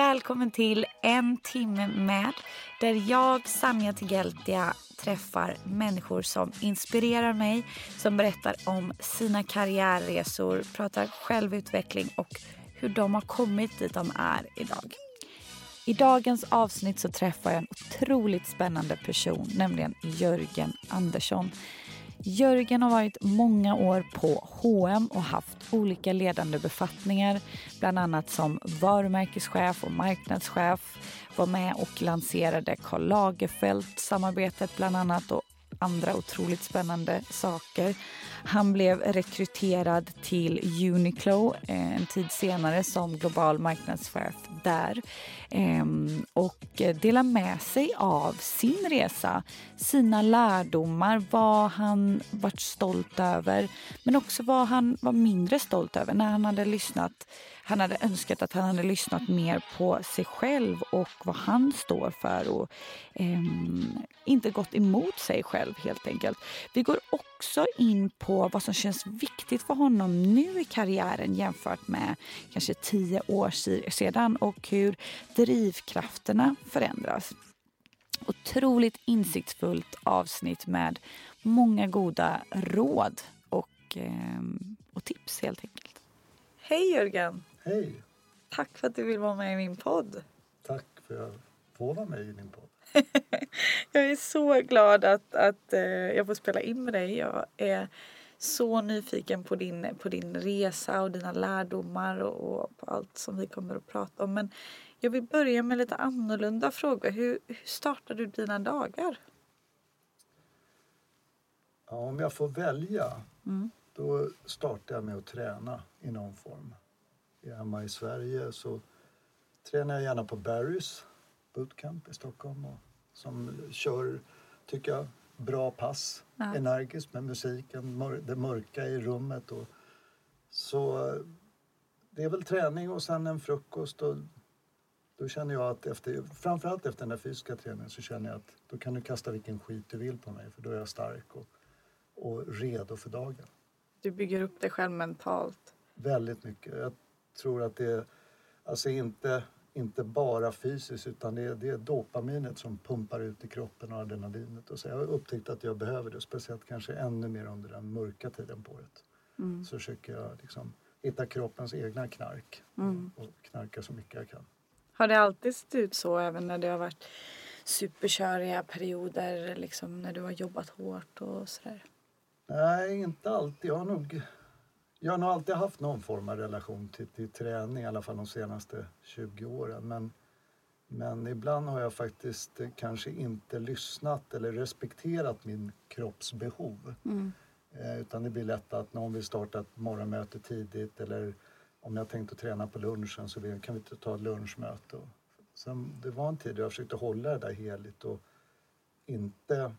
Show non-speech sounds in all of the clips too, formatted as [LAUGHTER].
Välkommen till En timme med där jag, Sanja Tigeltia, träffar människor som inspirerar mig, som berättar om sina karriärresor, pratar självutveckling och hur de har kommit dit de är idag. I dagens avsnitt så träffar jag en otroligt spännande person, nämligen Jörgen Andersson. Jörgen har varit många år på H&M och haft olika ledande befattningar, bland annat som varumärkeschef och marknadschef. Var med och lanserade Karl Lagerfeld-samarbetet bland annat och andra otroligt spännande saker. Han blev rekryterad till Uniqlo eh, en tid senare som global marknadschef där ehm, och delar med sig av sin resa, sina lärdomar, vad han varit stolt över men också vad han var mindre stolt över när han hade lyssnat han hade önskat att han hade lyssnat mer på sig själv och vad han står för och eh, inte gått emot sig själv helt enkelt. Vi går också in på vad som känns viktigt för honom nu i karriären jämfört med kanske tio år sedan och hur drivkrafterna förändras. Otroligt insiktsfullt avsnitt med många goda råd och, eh, och tips helt enkelt. Hej Jörgen! Hej! Tack för att du vill vara med i min podd. Tack för att jag får vara med i din podd. [LAUGHS] jag är så glad att, att eh, jag får spela in med dig. Jag är så nyfiken på din, på din resa och dina lärdomar och, och på allt som vi kommer att prata om. Men jag vill börja med lite annorlunda frågor. Hur, hur startar du dina dagar? Ja, om jag får välja, mm. då startar jag med att träna i någon form är hemma i Sverige så tränar jag gärna på Barrys bootcamp i Stockholm och som kör, tycker jag, bra pass. Ja. Energiskt med musiken, det mörka i rummet. Och, så det är väl träning och sen en frukost. Och då känner jag att efter, framförallt efter den där fysiska träningen så känner jag att då kan du kasta vilken skit du vill på mig för då är jag stark och, och redo för dagen. Du bygger upp dig själv mentalt? Väldigt mycket. Jag tror att det är alltså inte, inte bara fysiskt utan det är, det är dopaminet som pumpar ut i kroppen och adrenalinet. Och så jag har upptäckt att jag behöver det, speciellt kanske ännu mer under den mörka tiden på året. Mm. Så försöker jag liksom hitta kroppens egna knark mm. och, knarka så mycket jag kan. Har det alltid sett ut så även när det har varit superköriga perioder, liksom när du har jobbat hårt och sådär? Nej, inte alltid. Jag har nog jag har nog alltid haft någon form av relation till, till träning, i alla fall de senaste 20 åren. Men, men ibland har jag faktiskt kanske inte lyssnat eller respekterat min kropps behov. Mm. Eh, utan det blir lätt att någon vill starta ett morgonmöte tidigt eller om jag tänkte träna på lunchen så vill, kan vi inte ta ett lunchmöte. Sen, det var en tid då jag försökte hålla det där heligt och inte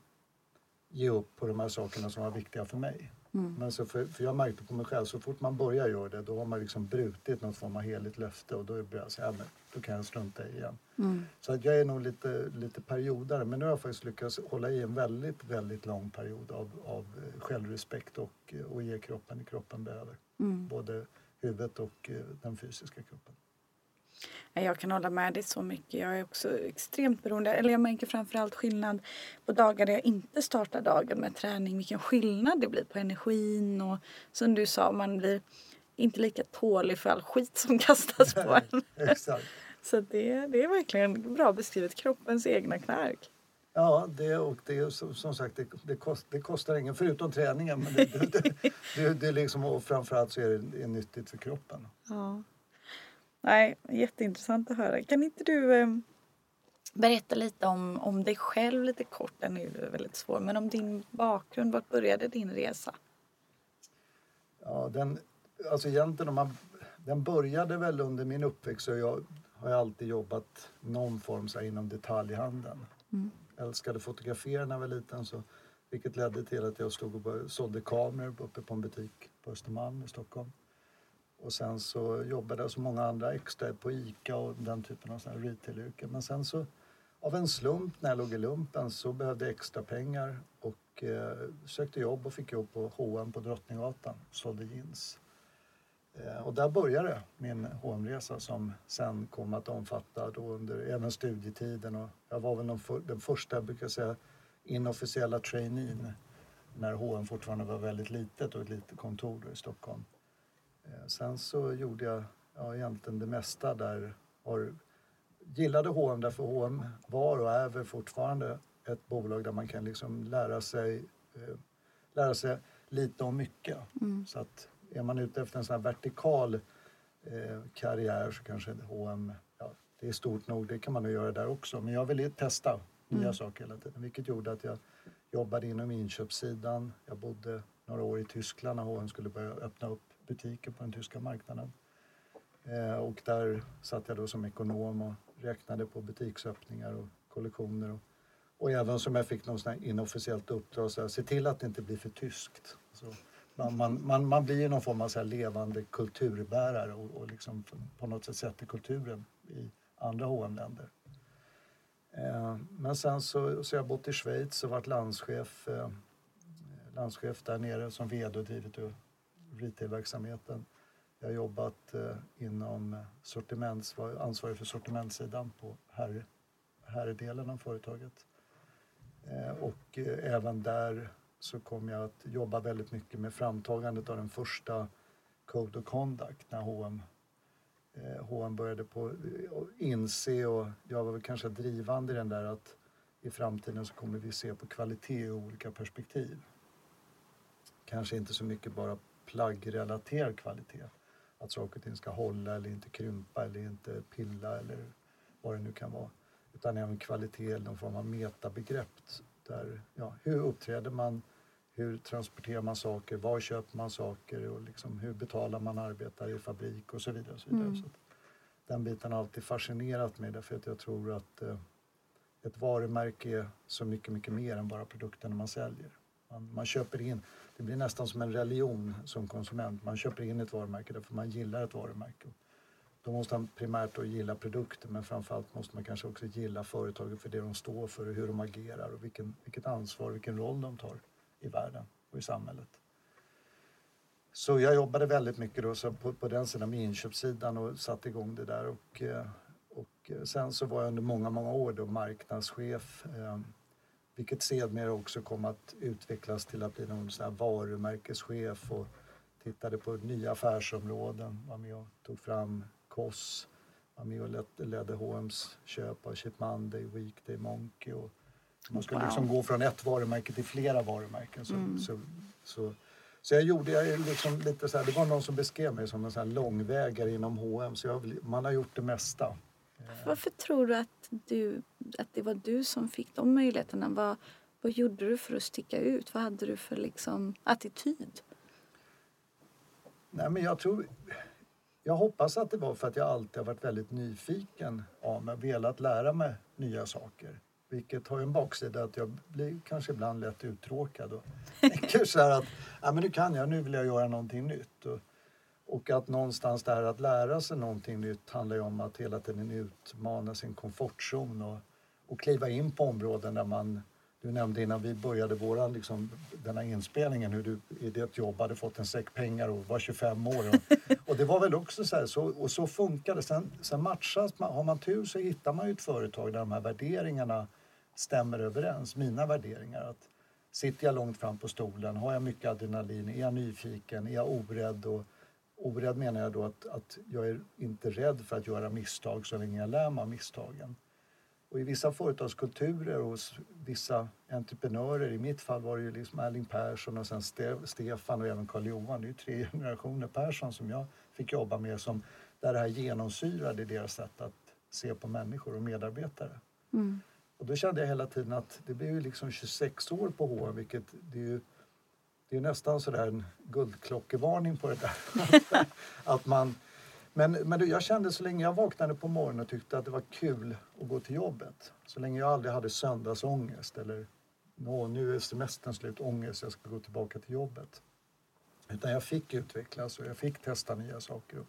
ge upp på de här sakerna som var viktiga för mig. Mm. Men så för, för jag märkte på mig själv, så fort man börjar göra det då har man liksom brutit något form av heligt löfte och då börjar jag säga, ja, men då kan jag strunta i igen. Mm. Så att jag är nog lite, lite periodare men nu har jag faktiskt lyckats hålla i en väldigt, väldigt lång period av, av eh, självrespekt och, och ge kroppen det kroppen behöver. Mm. Både huvudet och eh, den fysiska kroppen. Jag kan hålla med dig så mycket. Jag är också extremt beroende. Eller jag märker framförallt skillnad på dagar där jag inte startar dagen med träning. Vilken skillnad det blir på energin och som du sa, man blir inte lika tålig för all skit som kastas på en. [LAUGHS] Exakt. Så det, det är verkligen bra beskrivet. Kroppens egna knark. Ja, det, och det, som, sagt, det, det, kost, det kostar ingen förutom träningen. Men det, det, det, det, liksom, och framförallt så är det, det är nyttigt för kroppen. Ja. Nej, jätteintressant att höra. Kan inte du eh, Berätta lite om, om dig själv lite kort. Den är ju väldigt svår. Men om din bakgrund. Vart började din resa? Ja, den, alltså egentligen om man, den började väl under min uppväxt. Så jag har jag alltid jobbat någon form så här, inom detaljhandeln. Mm. Jag älskade fotografera när jag var liten. Så, vilket ledde till att jag stod och sålde kameror uppe på en butik på Östermalm i Stockholm. Och sen så jobbade jag som många andra extra på ICA och den typen av retailyrken. Men sen så av en slump när jag låg i lumpen så behövde jag extra pengar och eh, sökte jobb och fick jobb på H&M på Drottninggatan, sålde jeans. Eh, och där började min hm resa som sen kom att omfatta då under även studietiden. Och jag var väl för, den första, brukar jag säga, inofficiella traineen när H&M fortfarande var väldigt litet och ett litet kontor i Stockholm. Eh, sen så gjorde jag ja, egentligen det mesta där. Har, gillade H&M därför H&M var och är väl fortfarande ett bolag där man kan liksom lära sig, eh, lära sig lite om mycket. Mm. Så att är man ute efter en sån här vertikal eh, karriär så kanske H&M, ja, det är stort nog, det kan man nog göra där också. Men jag ville testa nya mm. saker hela tiden vilket gjorde att jag jobbade inom inköpssidan. Jag bodde några år i Tyskland när H&M skulle börja öppna upp butiker på den tyska marknaden. Eh, och där satt jag då som ekonom och räknade på butiksöppningar och kollektioner. Och, och även som jag fick något inofficiellt uppdrag, så här, se till att det inte blir för tyskt. Så man, man, man, man blir någon form av så levande kulturbärare och, och liksom på något sätt sätter kulturen i andra hm länder eh, Men sen så, så jag bott i Schweiz och varit landschef, eh, landschef där nere som vd och drivit retailverksamheten. Jag har jobbat eh, inom sortiments, var ansvarig för sortimentsidan på herr, herrdelen av företaget. Eh, och eh, även där så kom jag att jobba väldigt mycket med framtagandet av den första Code of Conduct när H&M H&M började på inse och jag var väl kanske drivande i den där att i framtiden så kommer vi se på kvalitet i olika perspektiv. Kanske inte så mycket bara plaggrelaterad kvalitet. Att saker och ting ska hålla eller inte krympa eller inte pilla eller vad det nu kan vara. Utan även kvalitet eller någon form av metabegrepp. Där, ja, hur uppträder man? Hur transporterar man saker? Var köper man saker? Och liksom, hur betalar man arbetare i fabrik? Och så vidare. Och så vidare. Mm. Så den biten har alltid fascinerat mig därför att jag tror att eh, ett varumärke är så mycket, mycket mer än bara produkterna man säljer. Man, man köper in det blir nästan som en religion som konsument. Man köper in ett varumärke därför man gillar ett varumärke. Då måste man primärt då gilla produkten men framförallt måste man kanske också gilla företaget för det de står för och hur de agerar och vilken, vilket ansvar, vilken roll de tar i världen och i samhället. Så jag jobbade väldigt mycket då, så på, på den sidan med inköpssidan och satte igång det där. Och, och sen så var jag under många, många år då marknadschef eh, vilket sedermera också kom att utvecklas till att bli någon sån här varumärkeschef och tittade på nya affärsområden, var med och tog fram KOS, var med och ledde H&M's köp av Cheap Monday, Weekday, Monkey och man skulle wow. liksom gå från ett varumärke till flera varumärken. Så, mm. så, så, så, jag gjorde jag liksom lite så här, det var någon som beskrev mig som en sån här långvägare inom H&M så jag, man har gjort det mesta. Varför tror du att, du att det var du som fick de möjligheterna? Vad, vad gjorde du för att sticka ut? Vad hade du för liksom, attityd? Nej, men jag tror... Jag hoppas att det var för att jag alltid har varit väldigt nyfiken av mig, velat lära mig nya saker. Vilket har ju en baksida att jag blir kanske ibland lätt uttråkad och [LAUGHS] tänker så här att ja, men nu kan jag, nu vill jag göra någonting nytt. Och och att någonstans det här att lära sig någonting nytt handlar ju om att hela tiden utmana sin komfortzon och, och kliva in på områden där man du nämnde innan vi började våran, liksom, den här inspelningen hur du i ditt jobb hade fått en säck pengar och var 25 år. Och, [LAUGHS] och det var väl också så här, så, och så funkar det. Sen, sen matchas man, har man tur så hittar man ju ett företag där de här värderingarna stämmer överens. Mina värderingar. Att sitter jag långt fram på stolen? Har jag mycket adrenalin? Är jag nyfiken? Är jag orädd? Och, orädd menar jag då att, att jag är inte rädd för att göra misstag så länge jag lär mig av misstagen. Och i vissa företagskulturer hos vissa entreprenörer, i mitt fall var det ju liksom Erling Persson och sen Stefan och även Karl-Johan, det är ju tre [LAUGHS] generationer Persson som jag fick jobba med som där det här genomsyrade deras sätt att se på människor och medarbetare. Mm. Och då kände jag hela tiden att det blir ju liksom 26 år på H&M vilket det är ju det är nästan sådär en guldklockevarning på det där. [LAUGHS] att man, men men jag kände så länge jag vaknade på morgonen och tyckte att det var kul att gå till jobbet. Så länge jag aldrig hade söndagsångest eller Nå, nu är semestern slut, ångest, jag ska gå tillbaka till jobbet. Utan jag fick utvecklas och jag fick testa nya saker.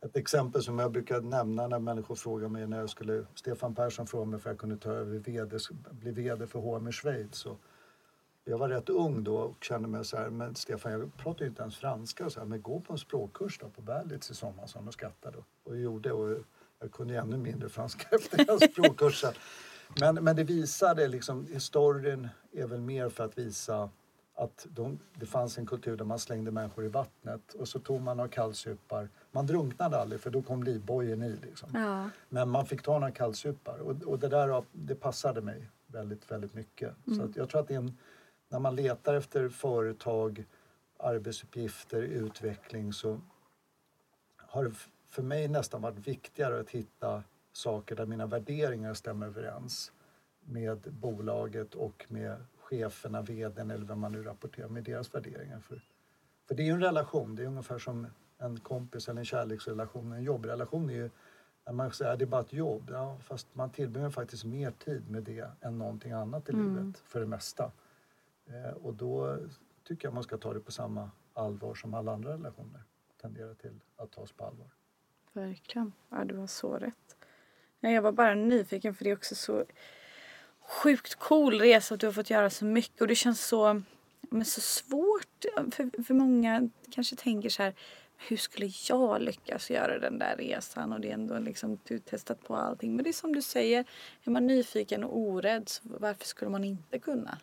Ett exempel som jag brukar nämna när människor frågar mig när jag skulle, Stefan Persson frågade mig för jag kunde ta över VD, bli VD för H&M i Schweiz. Och jag var rätt ung då och kände mig så här, men Stefan jag pratar ju inte ens franska, så här, men gå på en språkkurs då på Berlitz i sommar, som de skrattade. Och gjorde och jag kunde ännu mindre franska [LAUGHS] efter den språkkursen. Men, men det visade liksom, historien är väl mer för att visa att de, det fanns en kultur där man slängde människor i vattnet och så tog man några kallsupar. Man drunknade aldrig för då kom livbojen i. Liksom. Ja. Men man fick ta några kallsupar och, och det där det passade mig väldigt, väldigt mycket. Mm. Så jag tror att det är en, när man letar efter företag, arbetsuppgifter, utveckling så har det för mig nästan varit viktigare att hitta saker där mina värderingar stämmer överens med bolaget och med cheferna, vdn eller vem man nu rapporterar med deras värderingar. För, för det är ju en relation, det är ungefär som en kompis eller en kärleksrelation. En jobbrelation är ju, när man säger att det är bara ett jobb, ja, fast man tillbringar faktiskt mer tid med det än någonting annat i mm. livet för det mesta. Eh, och då tycker jag man ska ta det på samma allvar som alla andra relationer tenderar till att tas på allvar. Verkligen. Ja, du har så rätt. Jag var bara nyfiken för det är också så sjukt cool resa att du har fått göra så mycket och det känns så, men så svårt för, för många kanske tänker så här hur skulle jag lyckas göra den där resan och det är ändå liksom du testat på allting men det är som du säger är man nyfiken och orädd så varför skulle man inte kunna?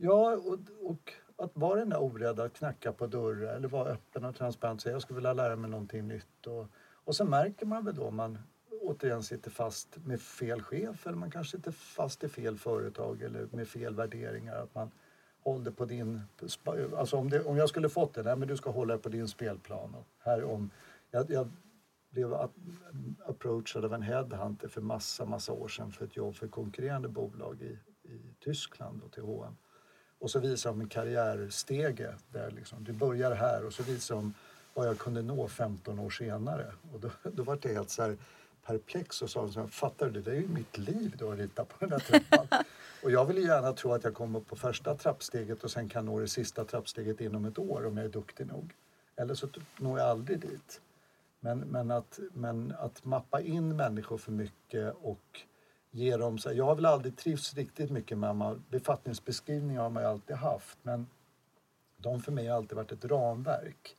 Ja och, och att vara den där orädda, att knacka på dörrar eller vara öppen och transparent och säga jag skulle vilja lära mig någonting nytt och, och så märker man väl då man återigen sitter fast med fel chef eller man kanske sitter fast i fel företag eller med fel värderingar. Att man håller på din... Alltså om, det, om jag skulle fått det, nej men du ska hålla på din spelplan. Och här om, jag, jag blev approachad av en headhunter för massa, massa år sedan för ett jobb för konkurrerande bolag i, i Tyskland och till H&M. Och så visade de en karriärstege där liksom, du börjar här och så visade de vad jag kunde nå 15 år senare. Och då, då var det helt så här, perplex och sa så här, fattar du, det är ju mitt liv du har ritat på den där trappan. [LAUGHS] och jag vill gärna tro att jag kommer på första trappsteget och sen kan nå det sista trappsteget inom ett år om jag är duktig nog. Eller så når jag aldrig dit. Men, men, att, men att mappa in människor för mycket och ge dem... Så jag har väl aldrig trivts riktigt mycket med man, befattningsbeskrivningar har man ju alltid haft men de för mig har alltid varit ett ramverk.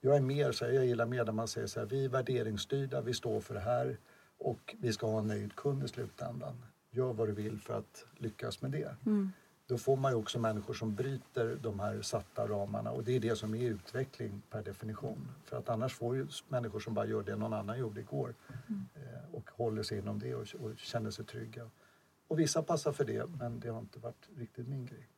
Jag är mer så här, jag gillar mer när man säger så här, vi är värderingsstyrda, vi står för det här och vi ska ha en nöjd kund i slutändan. Gör vad du vill för att lyckas med det. Mm. Då får man ju också människor som bryter de här satta ramarna och det är det som är utveckling per definition. För att annars får ju människor som bara gör det någon annan gjorde igår mm. Håller sig inom det och, och känner sig trygga. Och vissa passar för det men det har inte varit riktigt min grej.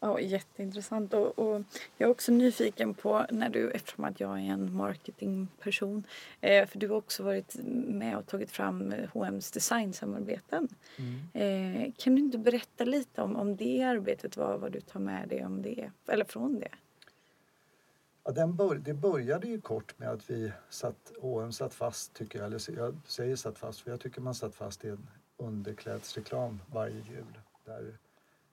Ja, jätteintressant. Och, och, jag är också nyfiken på, när du, eftersom att jag är en marketingperson, eh, för du har också varit med och tagit fram H&M's designsamarbeten. Mm. Eh, kan du inte berätta lite om, om det arbetet, vad, vad du tar med dig om det, eller från det? Ja, den bör, det började ju kort med att vi satt, H&M satt fast, tycker jag, eller jag säger satt fast, för jag tycker man satt fast i en underklädesreklam varje jul. Där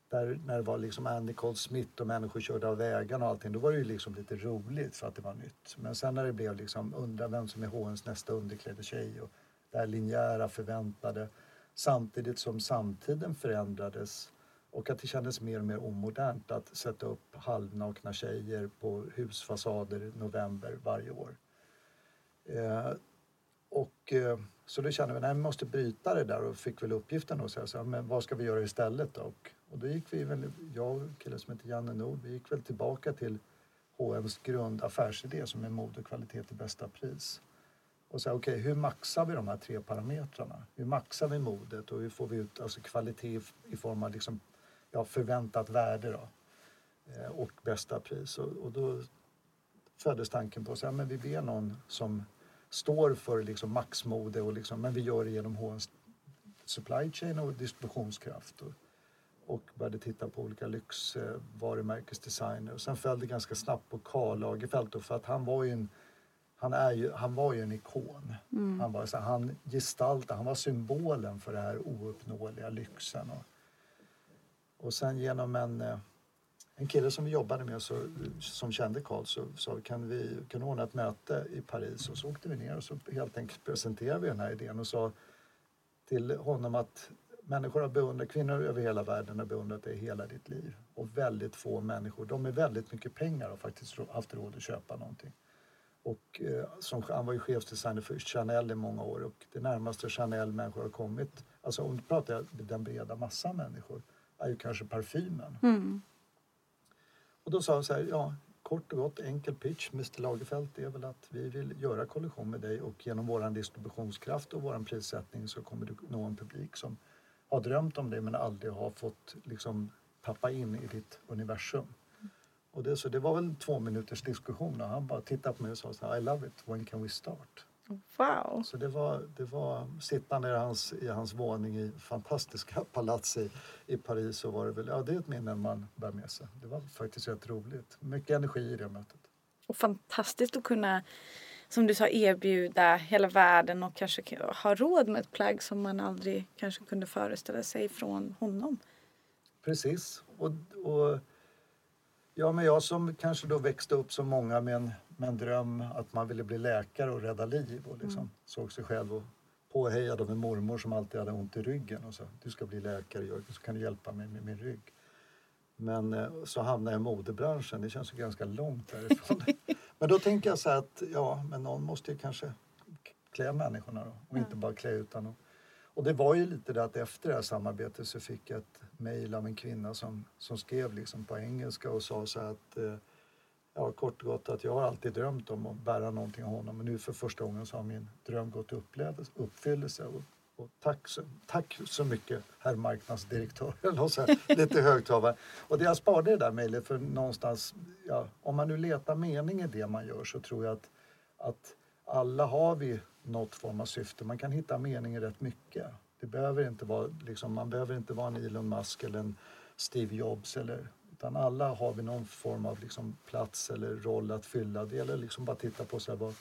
där, när det var liksom Andy Cole Smith och människor körde av vägarna och allting, då var det ju liksom lite roligt för att det var nytt. Men sen när det blev liksom undra vem som är H&M's nästa underklädestjej och det här linjära förväntade samtidigt som samtiden förändrades och att det kändes mer och mer omodernt att sätta upp halvnakna tjejer på husfasader i november varje år. Eh, och eh, så då kände vi att vi måste bryta det där och fick väl uppgiften att säga så här, men vad ska vi göra istället då? Och och då gick vi väl, jag och en kille som heter Janne Nord, vi gick väl tillbaka till H&M's grundaffärsidé som är mod och kvalitet till bästa pris. Och säga okej, okay, hur maxar vi de här tre parametrarna? Hur maxar vi modet och hur får vi ut alltså kvalitet i form av liksom, ja, förväntat värde då? Eh, och bästa pris. Och, och då föddes tanken på att vi ber någon som står för liksom maxmode och liksom, men vi gör det genom H&M's supply chain och distributionskraft. Och, och började titta på olika lyxvarumärkesdesigner. Och sen föll det ganska snabbt på Karl Lagerfeld för att han var ju en, han är ju, han var ju en ikon. Mm. Han, var, så han gestaltade, han var symbolen för den här ouppnåeliga lyxen. Och, och sen genom en, eh, en kille som vi jobbade med så, som kände Karl så sa kan vi kan ordna ett möte i Paris och så åkte vi ner och så helt enkelt presenterade vi den här idén och sa till honom att människor har beundrat, kvinnor över hela världen har beundrat dig hela ditt liv. Och väldigt få människor, de med väldigt mycket pengar har faktiskt haft råd att köpa någonting. Och eh, som, han var ju chefsdesigner för Chanel i många år och det närmaste Chanel människor har kommit, alltså om du pratar den breda massan människor, är ju kanske parfymen. Mm. Och då sa han så här, ja kort och gott enkel pitch Mr Lagerfeld är väl att vi vill göra kollektion med dig och genom våran distributionskraft och våran prissättning så kommer du nå en publik som har drömt om dig men aldrig har fått liksom tappa in i ditt universum. Och det, så det var väl två minuters diskussion och han bara tittade på mig och sa så här, I love it, when can we start? Wow! Så det var, det var sittande i hans, i hans våning i fantastiska [LAUGHS] palats i, i Paris så var det väl, ja det är ett minne man bär med sig. Det var faktiskt rätt roligt. Mycket energi i det mötet. Och fantastiskt att kunna, som du sa, erbjuda hela världen och kanske ha råd med ett plagg som man aldrig kanske kunde föreställa sig från honom. Precis. Och, och ja, men jag som kanske då växte upp som många med en med en dröm att man ville bli läkare och rädda liv och liksom mm. såg sig själv och påhejad av en mormor som alltid hade ont i ryggen och sa du ska bli läkare Jörgen så kan du hjälpa mig med min rygg. Men eh, så hamnade jag i modebranschen, det känns ju ganska långt därifrån. [LAUGHS] men då tänker jag så här att ja, men någon måste ju kanske klä människorna då och inte bara klä utan och, och det var ju lite det att efter det här samarbetet så fick jag ett mejl av en kvinna som, som skrev liksom på engelska och sa så att eh, ja, kort och gott att jag har alltid drömt om att bära någonting av honom men nu för första gången så har min dröm gått i uppfyllelse. Och, och tack, så, tack så mycket herr marknadsdirektör, [LAUGHS] eller så här, lite högtalare. Och det jag sparade det där mejlet för någonstans, ja, om man nu letar mening i det man gör så tror jag att, att alla har vi något form av syfte. Man kan hitta mening i rätt mycket. Det behöver inte vara, liksom, man behöver inte vara en Elon Musk eller en Steve Jobs eller utan alla har vi någon form av liksom plats eller roll att fylla. Det gäller liksom bara att titta på så här, vad,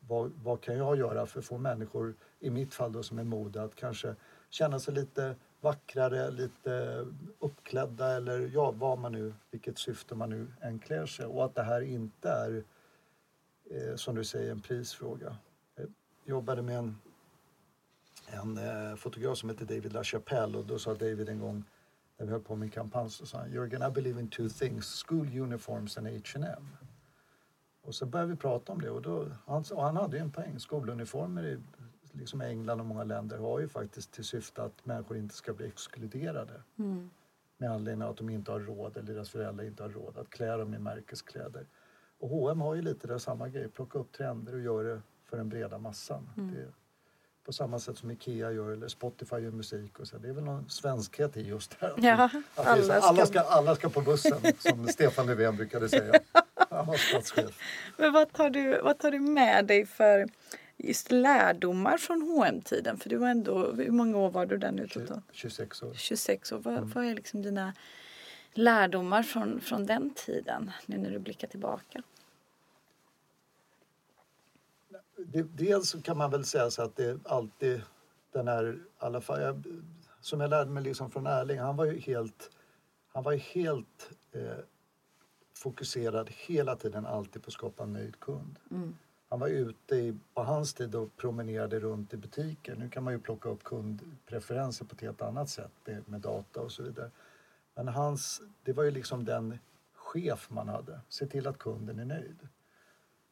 vad, vad, kan jag göra för att få människor, i mitt fall då som är mode, att kanske känna sig lite vackrare, lite uppklädda eller ja, vad man nu, vilket syfte man nu än klär sig. Och att det här inte är, eh, som du säger, en prisfråga. Jag jobbade med en, en eh, fotograf som heter David LaChapelle och då sa David en gång när vi höll på med en kampanj så sa han Jörgen, I believe in two things, school uniforms and H&M. Och så började vi prata om det och, då, han, och han hade ju en poäng. Skoluniformer i liksom England och många länder har ju faktiskt till syfte att människor inte ska bli exkluderade. Mm. Med anledning av att de inte har råd eller deras föräldrar inte har råd att klä dem i märkeskläder. Och H&M har ju lite där samma grej, plocka upp trender och göra det för den breda massan. Mm. Det, på samma sätt som Ikea gör eller Spotify gör musik. Och så. Det är väl någon svenskhet i just det här. Ja, alla, ska... alla, ska, alla ska på bussen, [LAUGHS] som Stefan Löfven brukade säga. Han var statschef. Men vad tar, du, vad tar du med dig för just lärdomar från hm tiden För du var ändå, hur många år var du där nu totalt? 26 år. 26 år. Vad, mm. vad är liksom dina lärdomar från, från den tiden, nu när du blickar tillbaka? dels kan man väl säga så att det alltid den här, alla fall, jag, som jag lärde mig liksom från Erling, han var ju helt, han var helt eh, fokuserad hela tiden alltid på att skapa en nöjd kund. Mm. Han var ute i, på hans tid och promenerade runt i butiker. Nu kan man ju plocka upp kundpreferenser på ett helt annat sätt med data och så vidare. Men hans, det var ju liksom den chef man hade. Se till att kunden är nöjd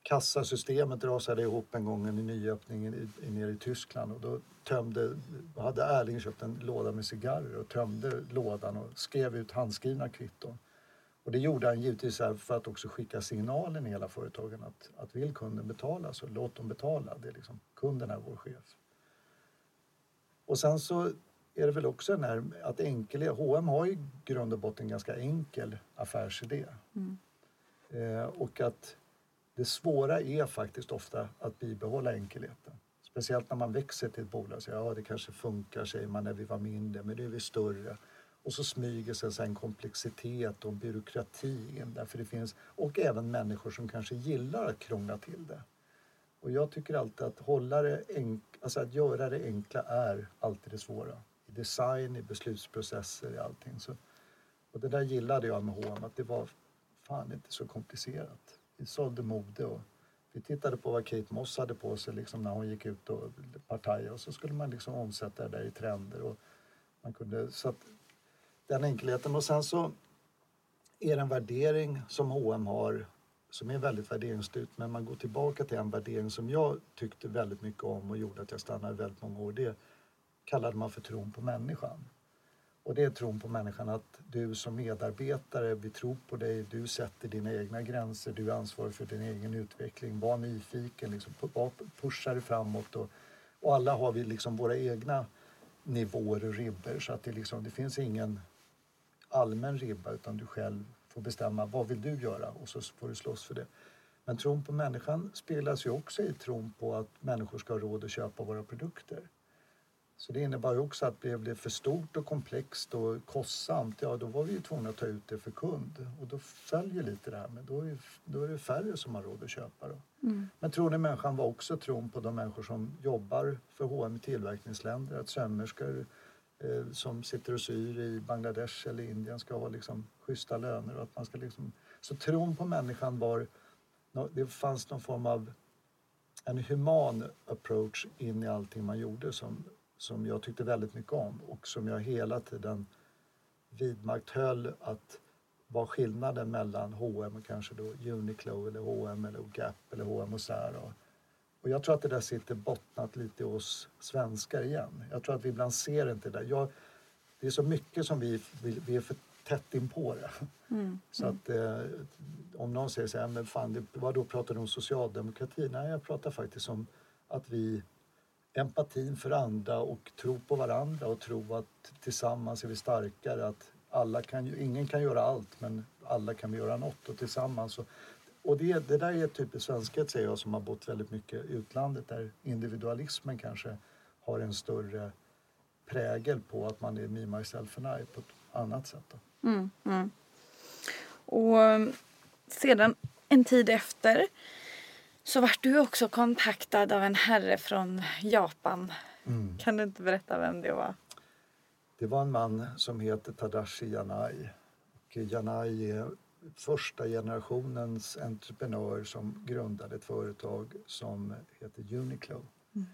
kassasystemet rasade ihop en gång i nyöppningen i, i, nere i Tyskland och då tömde, hade Erling köpt en låda med cigarrer och tömde lådan och skrev ut handskrivna kvitton. Och det gjorde han givetvis för att också skicka signalen i hela företagen att, att vill kunden betala så låt dem betala. Det är liksom, kunden är vår chef. Och sen så är det väl också den här att enkel, H&M har i grund och botten en ganska enkel affärsidé. Mm. Eh, och att det svåra är faktiskt ofta att bibehålla enkelheten. Speciellt när man växer till ett bolag. Så, ja, det kanske funkar, säger man, när vi var mindre, men nu är vi större. Och så smyger sig en komplexitet och byråkrati in där. För det finns, och även människor som kanske gillar att krångla till det. Och jag tycker alltid att hålla det enk, alltså att göra det enkla är alltid det svåra. I design, i beslutsprocesser, i allting. Så, och det där gillade jag med H&M, att det var fan inte så komplicerat. Vi sålde mode och vi tittade på vad Kate Moss hade på sig liksom när hon gick ut och partajade och så skulle man liksom omsätta det där i trender. Och man kunde, så att, den enkelheten. Och sen så är det en värdering som H&M har som är väldigt värderingsstyrt. Men man går tillbaka till en värdering som jag tyckte väldigt mycket om och gjorde att jag stannade väldigt många år. Det kallade man för tron på människan. Och det är tron på människan att du som medarbetare, vi tror på dig, du sätter dina egna gränser, du är ansvarig för din egen utveckling, var nyfiken, liksom, pusha dig framåt. Och, och alla har vi liksom våra egna nivåer och ribbor så att det, liksom, det finns ingen allmän ribba utan du själv får bestämma vad vill du göra och så får du slåss för det. Men tron på människan speglas ju också i tron på att människor ska ha råd att köpa våra produkter. Så det innebar ju också att blev det för stort och komplext och kostsamt, ja då var vi ju tvungna att ta ut det för kund. Och då följer lite det här, men då är, då är det färre som har råd att köpa. Då. Mm. Men tron i människan var också tron på de människor som jobbar för H&M i tillverkningsländer, att sömmerskor eh, som sitter och syr i Bangladesh eller Indien ska ha liksom schyssta löner. Och att man ska liksom... Så tron på människan var, det fanns någon form av en human approach in i allting man gjorde som som jag tyckte väldigt mycket om och som jag hela tiden vidmakthöll att var skillnaden mellan H&M och kanske då Uniqlo eller H&M eller Gap eller H&M och Zara. Och jag tror att det där sitter bottnat lite i oss svenskar igen. Jag tror att vi ibland ser inte det där. Jag, det är så mycket som vi, vi, vi är för tätt in på det. Mm. Så att eh, om någon säger så här, men fan, det, vad då pratar du om socialdemokrati? Nej, jag pratar faktiskt om att vi empatin för andra och tro på varandra och tro att tillsammans är vi starkare. Att alla kan ingen kan göra allt men alla kan vi göra något och tillsammans. Och, och det, det där är typiskt svenskhet säger jag som har bott väldigt mycket i utlandet där individualismen kanske har en större prägel på att man är me, myself and I på ett annat sätt. Mm, mm. Och eh, sedan en tid efter så vart du också kontaktad av en herre från Japan. Mm. Kan du inte berätta vem det var? Det var en man som heter Tadashi Yanai. Och Yanai är första generationens entreprenör som grundade ett företag som heter Uniqlo. Mm.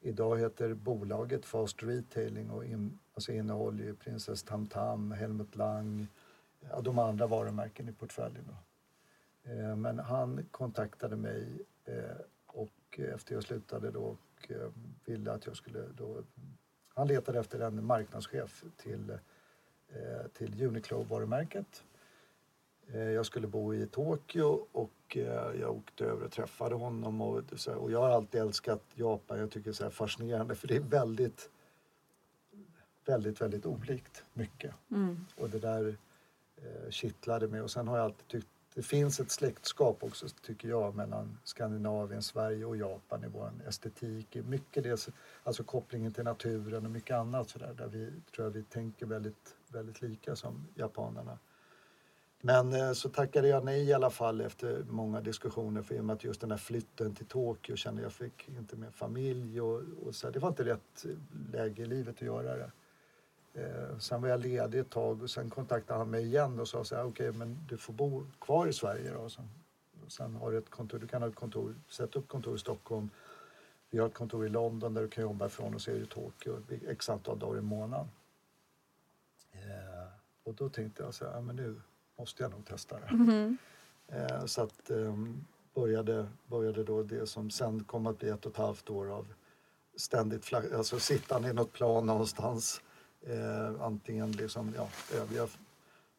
Idag heter bolaget Fast Retailing och in, alltså innehåller ju Princess Tamtam, Helmut Lang, ja, de andra varumärken i portföljen. Eh, men han kontaktade mig och efter jag slutade då och eh, ville att jag skulle då... Han letade efter en marknadschef till, till Uniqlo-varumärket. Jag skulle bo i Tokyo och jag åkte över och träffade honom. Och, och jag har alltid älskat Japan. Jag tycker det är fascinerande för det är väldigt, väldigt, väldigt olikt mycket. Mm. Och det där kittlade mig. Och sen har jag alltid tyckt det finns ett släktskap också, tycker jag, mellan Skandinavien, Sverige och Japan i vår estetik. Mycket dels, alltså kopplingen till naturen och mycket annat sådär, där vi tror jag vi tänker väldigt, väldigt lika som japanerna. Men eh, så tackade jag nej i alla fall efter många diskussioner för i och med att just den här flytten till Tokyo kände jag fick inte med familj och, och så. Det var inte rätt läge i livet att göra det. Eh, sen var jag ledig ett tag och sen kontaktade han mig igen och sa så här, okej okay, men du får bo kvar i Sverige då. Sen, sen har du ett kontor, du kan ha ett kontor, sätta upp kontor i Stockholm. Vi har ett kontor i London där du kan jobba ifrån och så är det Tokyo x antal dagar i månaden. Eh, och då tänkte jag så här, men nu måste jag nog testa det. Mm. Eh, så att eh, började, började då det som sen kom att bli ett och ett halvt år av ständigt alltså sittande i något plan någonstans Eh, antingen liksom, ja, övriga.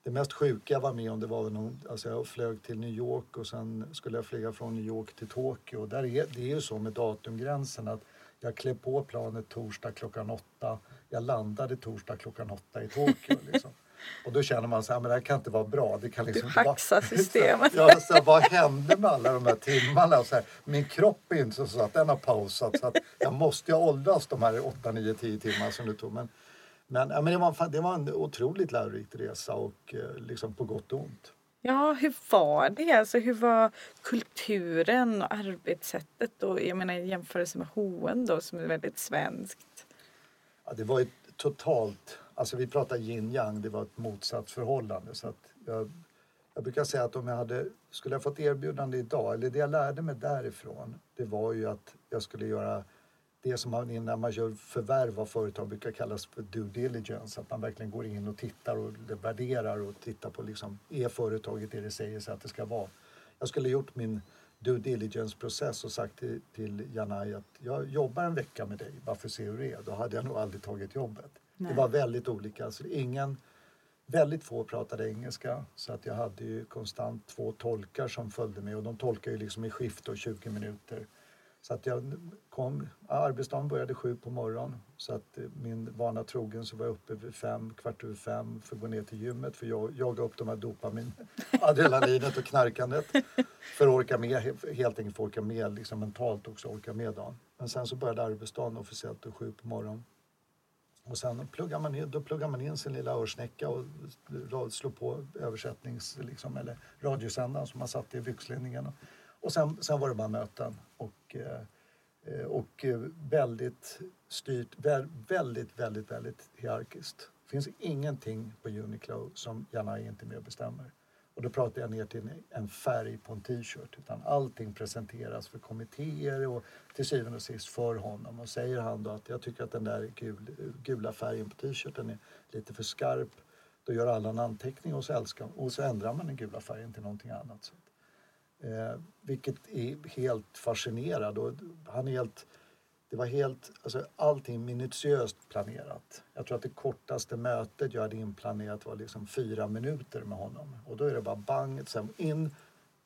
Det mest sjuka jag var med om det var någon, alltså jag flög till New York och sen skulle jag flyga från New York till Tokyo. Där är, det är ju så med datumgränsen att jag klev på planet torsdag klockan åtta. Jag landade torsdag klockan åtta i Tokyo. [LAUGHS] Liksom. Och då känner man så här, men det här kan inte vara bra. Det kan liksom Du hacksar [LAUGHS] systemet. Ja, så här, vad hände med alla de här timmarna? Så här, min kropp är inte så att den har pausat. Så att jag måste ju åldras de här 8, 9, 10 timmar som det tog. Men, men, ja, men det, var, fan- det var en otroligt lärorik resa och eh, liksom på gott och ont. Ja, hur var det? Alltså, hur var kulturen och arbetssättet? Och, jag menar i jämförelse med H&M då som är väldigt svenskt. Ja, det var ett totalt, alltså vi pratar yin yang, det var ett motsatsförhållande. Så att jag, jag brukar säga att om jag hade, skulle jag fått erbjudande idag, eller det jag lärde mig därifrån, det var ju att jag skulle göra det som man när man gör förvärv av företag brukar kallas för due diligence. Att man verkligen går in och tittar och värderar och tittar på liksom, är företaget det det säger sig att det ska vara? Jag skulle gjort min due diligence-process och sagt till, till Janai att jag jobbar en vecka med dig bara för att se hur det är. Då hade jag nog aldrig tagit jobbet. Nej. Det var väldigt olika. Alltså, ingen, väldigt få pratade engelska så att jag hade ju konstant två tolkar som följde med och de tolkar ju liksom i skift och 20 minuter. Så att jag kom, arbetsdagen började sju på morgonen så att eh, min vana trogen så var jag uppe vid fem, kvart över fem för att gå ner till gymmet för jag jaga upp de här dopamin, [LAUGHS] adrenalinet och knarkandet. För att orka med, he- helt enkelt för att orka med liksom mentalt också, orka med dagen. Men sen så började arbetsdagen officiellt då sju på morgonen. Och sen pluggar man in, då pluggar man in sin lilla örsnäcka och slår på översättnings liksom, eller radiosändaren som man satt i byxlinningen. Och sen, sen var det bara möten. Och, eh, och väldigt styrt, väldigt, väldigt, väldigt hierarkiskt. Det finns ingenting på Uniqlo som Janai inte är med och bestämmer. Och då pratar jag ner till en färg på en t-shirt. Utan allting presenteras för kommittéer och till syvende och sist för honom. Och säger han då att jag tycker att den där gul, gula färgen på t-shirten är lite för skarp. Då gör alla en anteckning och så, älskar, och så ändrar man den gula färgen till någonting annat. Eh, vilket är helt fascinerande. Och han är helt, det var helt, alltså allting minutiöst planerat. Jag tror att det kortaste mötet jag hade inplanerat var liksom fyra minuter med honom. Och då är det bara bang, sen in,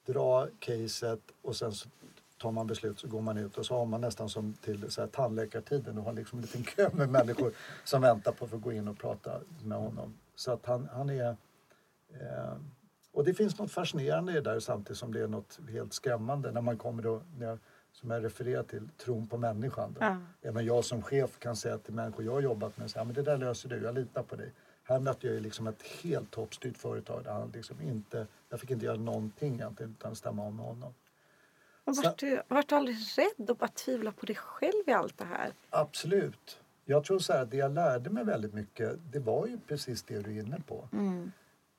dra caset och sen så tar man beslut så går man ut och så har man nästan som till så här tandläkartiden och har liksom en liten kö med människor som väntar på att få gå in och prata med honom. Så att han, han är... Eh, och det finns något fascinerande i det där samtidigt som det är något helt skrämmande när man kommer då, när jag, som jag refererar till, tron på människan. Då. Ja. Även jag som chef kan säga till människor jag har jobbat med, så här, men det där löser du, jag litar på dig. Här mötte jag ju liksom ett helt toppstyrt företag där han liksom inte, jag fick inte göra någonting egentligen utan stämma om med honom. Så- vart, du, vart du aldrig rädd och bara tvivla på dig själv i allt det här? Absolut. Jag tror så här, det jag lärde mig väldigt mycket, det var ju precis det du är inne på.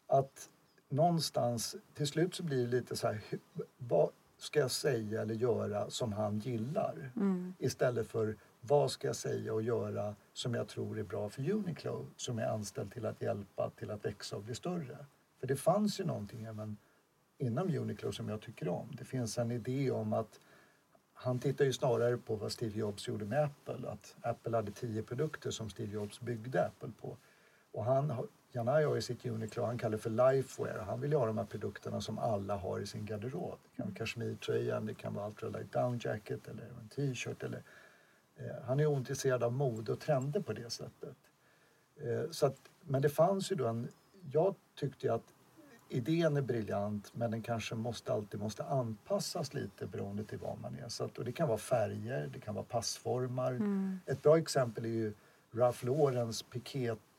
Att någonstans, till slut så blir det lite så här, vad ska jag säga eller göra som han gillar? Istället för vad ska jag säga och göra som jag tror är bra för Uniqlo som är anställd till att hjälpa till att växa och bli större. För det fanns ju någonting även inom Uniqlo som jag tycker om. Det finns en idé om att han tittar ju snarare på vad Steve Jobs gjorde med Apple. Att Apple hade tio produkter som Steve Jobs byggde Apple på. Och han, Janai har i sitt Uniqlo, han kallar det för Lifewear. Han vill ju ha de här produkterna som alla har i sin garderob. Det kan vara kashmirtröjan, det kan vara ultralight down jacket eller en t-shirt. Eller, eh, han är ointresserad av mode och trender på det sättet. Eh, så att, men det fanns ju då en... Jag tyckte ju att idén är briljant men den kanske måste alltid måste anpassas lite beroende till vad man är. Så att, och det kan vara färger, det kan vara passformar. Ett bra exempel är ju Ralph Laurens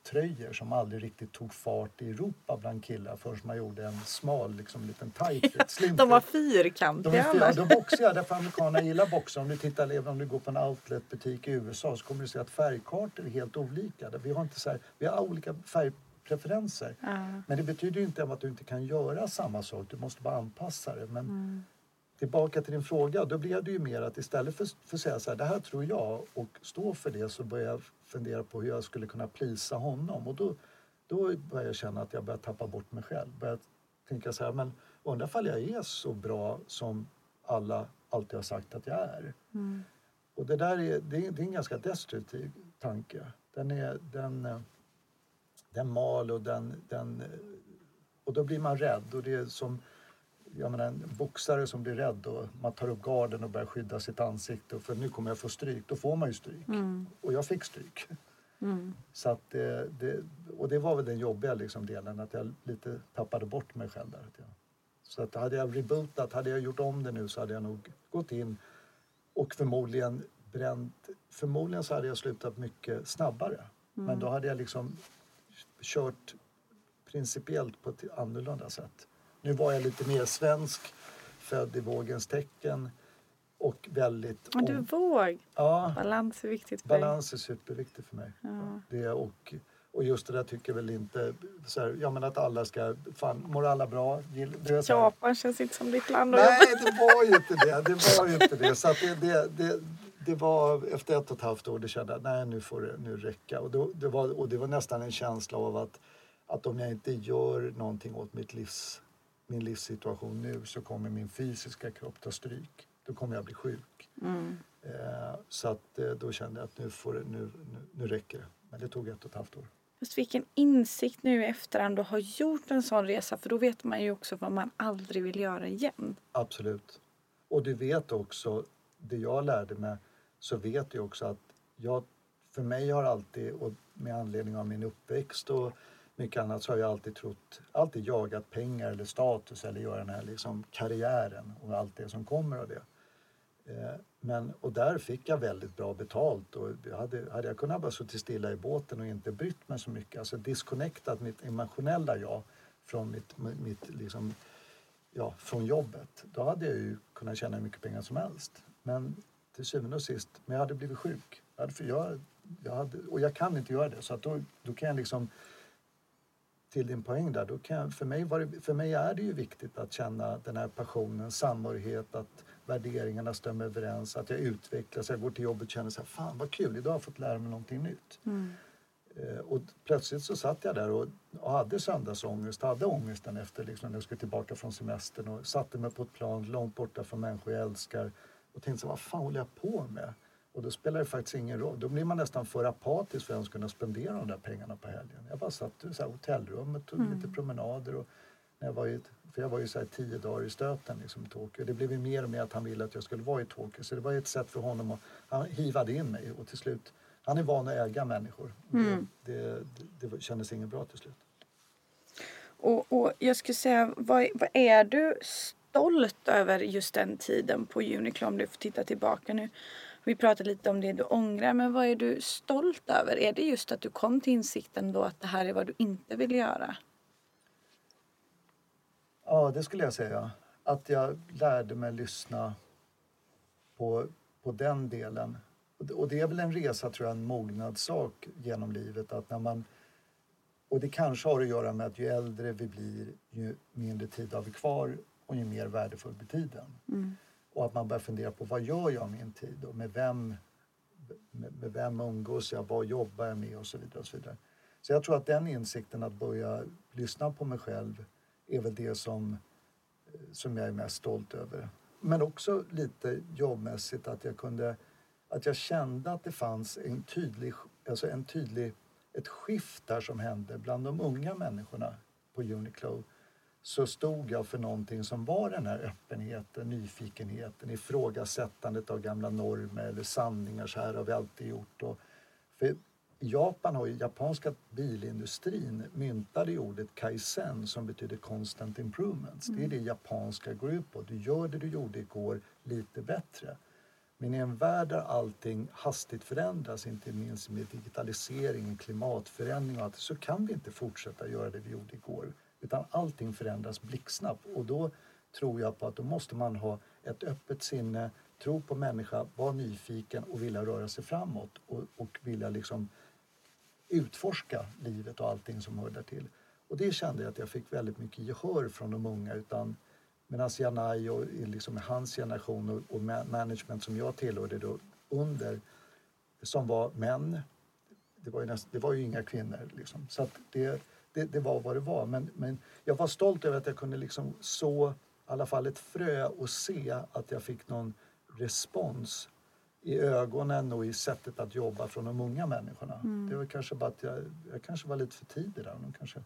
pikétröjor som aldrig riktigt tog fart i Europa bland killar förrän man gjorde en smal liksom, liten tight slim De var fyrkantiga De då boxar jag därför amerikaner gillar boxar. Om du tittar, även om du går på en outletbutik i USA så kommer du se att färgkartor är helt olika. Vi har, inte så här, vi har olika färgpreferenser. Men det betyder ju inte att du inte kan göra samma sak. Du måste bara anpassa det. Men tillbaka till din fråga. Då blev det ju mer att istället för, för att säga så här, det här tror jag och stå för det så började jag fundera på hur jag skulle kunna plisa honom. Och då, då började jag känna att jag började tappa bort mig själv. Började tänka så här, men undrar ifall jag är så bra som alla alltid har sagt att jag är. Och det där är, det är, det är en ganska destruktiv tanke. Den, är, den, den mal och den, den... Och då blir man rädd. Och det är som jag menar, en boxare som blir rädd och man tar upp garden och börjar skydda sitt ansikte. För nu kommer jag få stryk. Då får man ju stryk. Och jag fick stryk. Mm. Så att det, det, och det var väl den jobbiga liksom delen, att jag lite tappade bort mig själv där. Så att hade jag rebootat, hade jag gjort om det nu så hade jag nog gått in och förmodligen bränt, förmodligen så hade jag slutat mycket snabbare. Mm. Men då hade jag liksom kört principiellt på ett annorlunda sätt. Nu var jag lite mer svensk, född i vågens tecken och väldigt... Men du våg! Ja, balans är viktigt för Balans är superviktigt för mig. Ja. Det, och, och just det där tycker jag väl inte... Så här, ja men att alla ska... Fan, mår alla bra? Japan känns inte som ditt land Nej, det var ju inte det. Det var inte det. Så att det, det, det, det var efter ett och ett halvt år, det kände jag nej nu får det nu räcka. Och, då, det var, och det var nästan en känsla av att, att om jag inte gör någonting åt mitt livs, min livssituation nu så kommer min fysiska kropp ta stryk. Då kommer jag bli sjuk. Mm. Eh, så att, eh, då kände jag att nu, får det, nu, nu, nu räcker det. Men det tog ett och ett halvt år. Just vilken insikt nu i efterhand att ha gjort en sån resa för då vet man ju också vad man aldrig vill göra igen. Absolut. Och du vet också, det jag lärde mig så vet jag också att jag, för mig har alltid, och med anledning av min uppväxt och mycket annat så har jag alltid trott, alltid jagat pengar eller status eller göra den här liksom karriären och allt det som kommer av det. Eh, men, och där fick jag väldigt bra betalt och hade, hade jag kunnat bara suttit stilla i båten och inte brytt mig så mycket, alltså disconnectat mitt emotionella jag från mitt, mitt liksom, ja, från jobbet, då hade jag ju kunnat tjäna hur mycket pengar som helst. Men till syvende och sist, men jag hade blivit sjuk. Jag hade, jag, jag hade, och jag kan inte göra det, så att då, då kan jag liksom till din poäng där, då kan för, mig det, för mig är det ju viktigt att känna den här passionen, samhörighet, att värderingarna stämmer överens, att jag utvecklas, jag går till jobbet och känner så här, fan vad kul, idag har jag fått lära mig någonting nytt. Mm. Eh, och plötsligt så satt jag där och, och hade söndagsångest, hade ångesten efter liksom, när jag skulle tillbaka från semestern och satte mig på ett plan långt borta från människor jag älskar och tänkte så vad fan håller jag på med? Och då spelar det faktiskt ingen roll. Då blir man nästan för apatisk för att kunna spendera de där pengarna på helgen. Jag bara satt i hotellrummet, tog mm. lite promenader och när jag var i, för jag var ju så här tio dagar i stöten liksom, i Tokyo. Det blev ju mer och mer att han ville att jag skulle vara i Tokyo. Så det var ett sätt för honom att, han hivade in mig och till slut, han är van att äga människor. Mm. Det, det, det kändes inget bra till slut. Och, och jag skulle säga, vad, vad är du stolt över just den tiden på Uniqlo om du får titta tillbaka nu? Vi pratade lite om det du ångrar, men vad är du stolt över? Är det just att du kom till insikten då att det här är vad du inte vill göra? Ja, det skulle jag säga. Att jag lärde mig lyssna på, på den delen. Och det är väl en resa, tror jag, en mognadssak genom livet. Att när man, och det kanske har att göra med att ju äldre vi blir, ju mindre tid har vi kvar och ju mer värdefull blir tiden. Mm. Och att man börjar fundera på vad gör jag med min tid och med vem, med, med vem umgås jag, vad jobbar jag med och så vidare. Och så, vidare. så jag tror att den insikten att börja lyssna på mig själv är väl det som, som jag är mest stolt över. Men också lite jobbmässigt att jag kunde, att jag kände att det fanns en tydlig, alltså en tydlig, ett skift där som hände bland de unga människorna på Uniqlo så stod jag för någonting som var den här öppenheten, nyfikenheten, ifrågasättandet av gamla normer eller sanningar. Så här har vi alltid gjort. Och för Japan har ju, japanska bilindustrin myntade ordet kaizen som betyder constant improvements. Mm. Det är det japanska går ut på. Du gör det du gjorde igår lite bättre. Men i en värld där allting hastigt förändras, inte minst med digitalisering, klimatförändring och allt, så kan vi inte fortsätta göra det vi gjorde igår. Utan allting förändras blixtsnabbt och då tror jag på att då måste man ha ett öppet sinne, tro på människa, vara nyfiken och vilja röra sig framåt och, och vilja liksom utforska livet och allting som hör därtill. Och det kände jag att jag fick väldigt mycket gehör från de unga utan medan Janai och liksom hans generation och, och management som jag tillhörde då under som var män, det var ju, näst, det var ju inga kvinnor liksom. Så att det, det, det, var vad det var. Men, men jag var stolt över att jag kunde liksom så i alla fall ett frö och se att jag fick någon respons i ögonen och i sättet att jobba från de unga människorna. Mm. Det var kanske bara att jag, jag kanske var lite för tidig där. De kanske,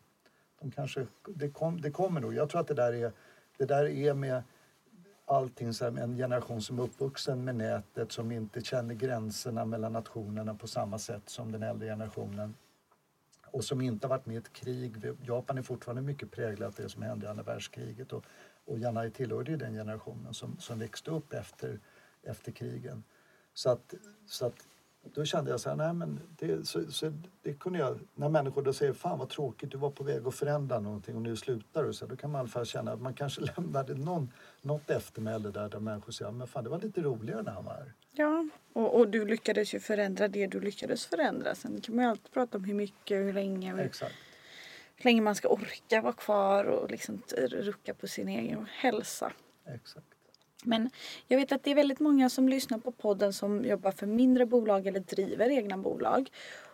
de kanske, det, kom, det kommer nog. Jag tror att det där är, det där är med allting, så här, en generation som är uppvuxen med nätet som inte känner gränserna mellan nationerna på samma sätt som den äldre generationen och som inte har varit med i ett krig. Japan är fortfarande mycket präglat av det som hände i andra världskriget och, och Janai tillhörde ju den generationen som, som växte upp efter, efter krigen. Så att, så att då kände jag så här, nej men det, så, så det kunde jag, när människor då säger fan vad tråkigt, du var på väg att förändra någonting och nu slutar du. Så då kan man i alla fall känna att man kanske [LAUGHS] lämnade någon, något eftermäle där, där människor säger, men fan det var lite roligare när han var här. Ja, och, och du lyckades ju förändra det du lyckades förändra. Sen kan man ju alltid prata om hur mycket, hur länge. Hur, Exakt. hur länge man ska orka vara kvar och liksom rucka på sin egen hälsa. Exakt. Men jag vet att det är väldigt många som lyssnar på podden som jobbar för mindre bolag eller driver egna bolag.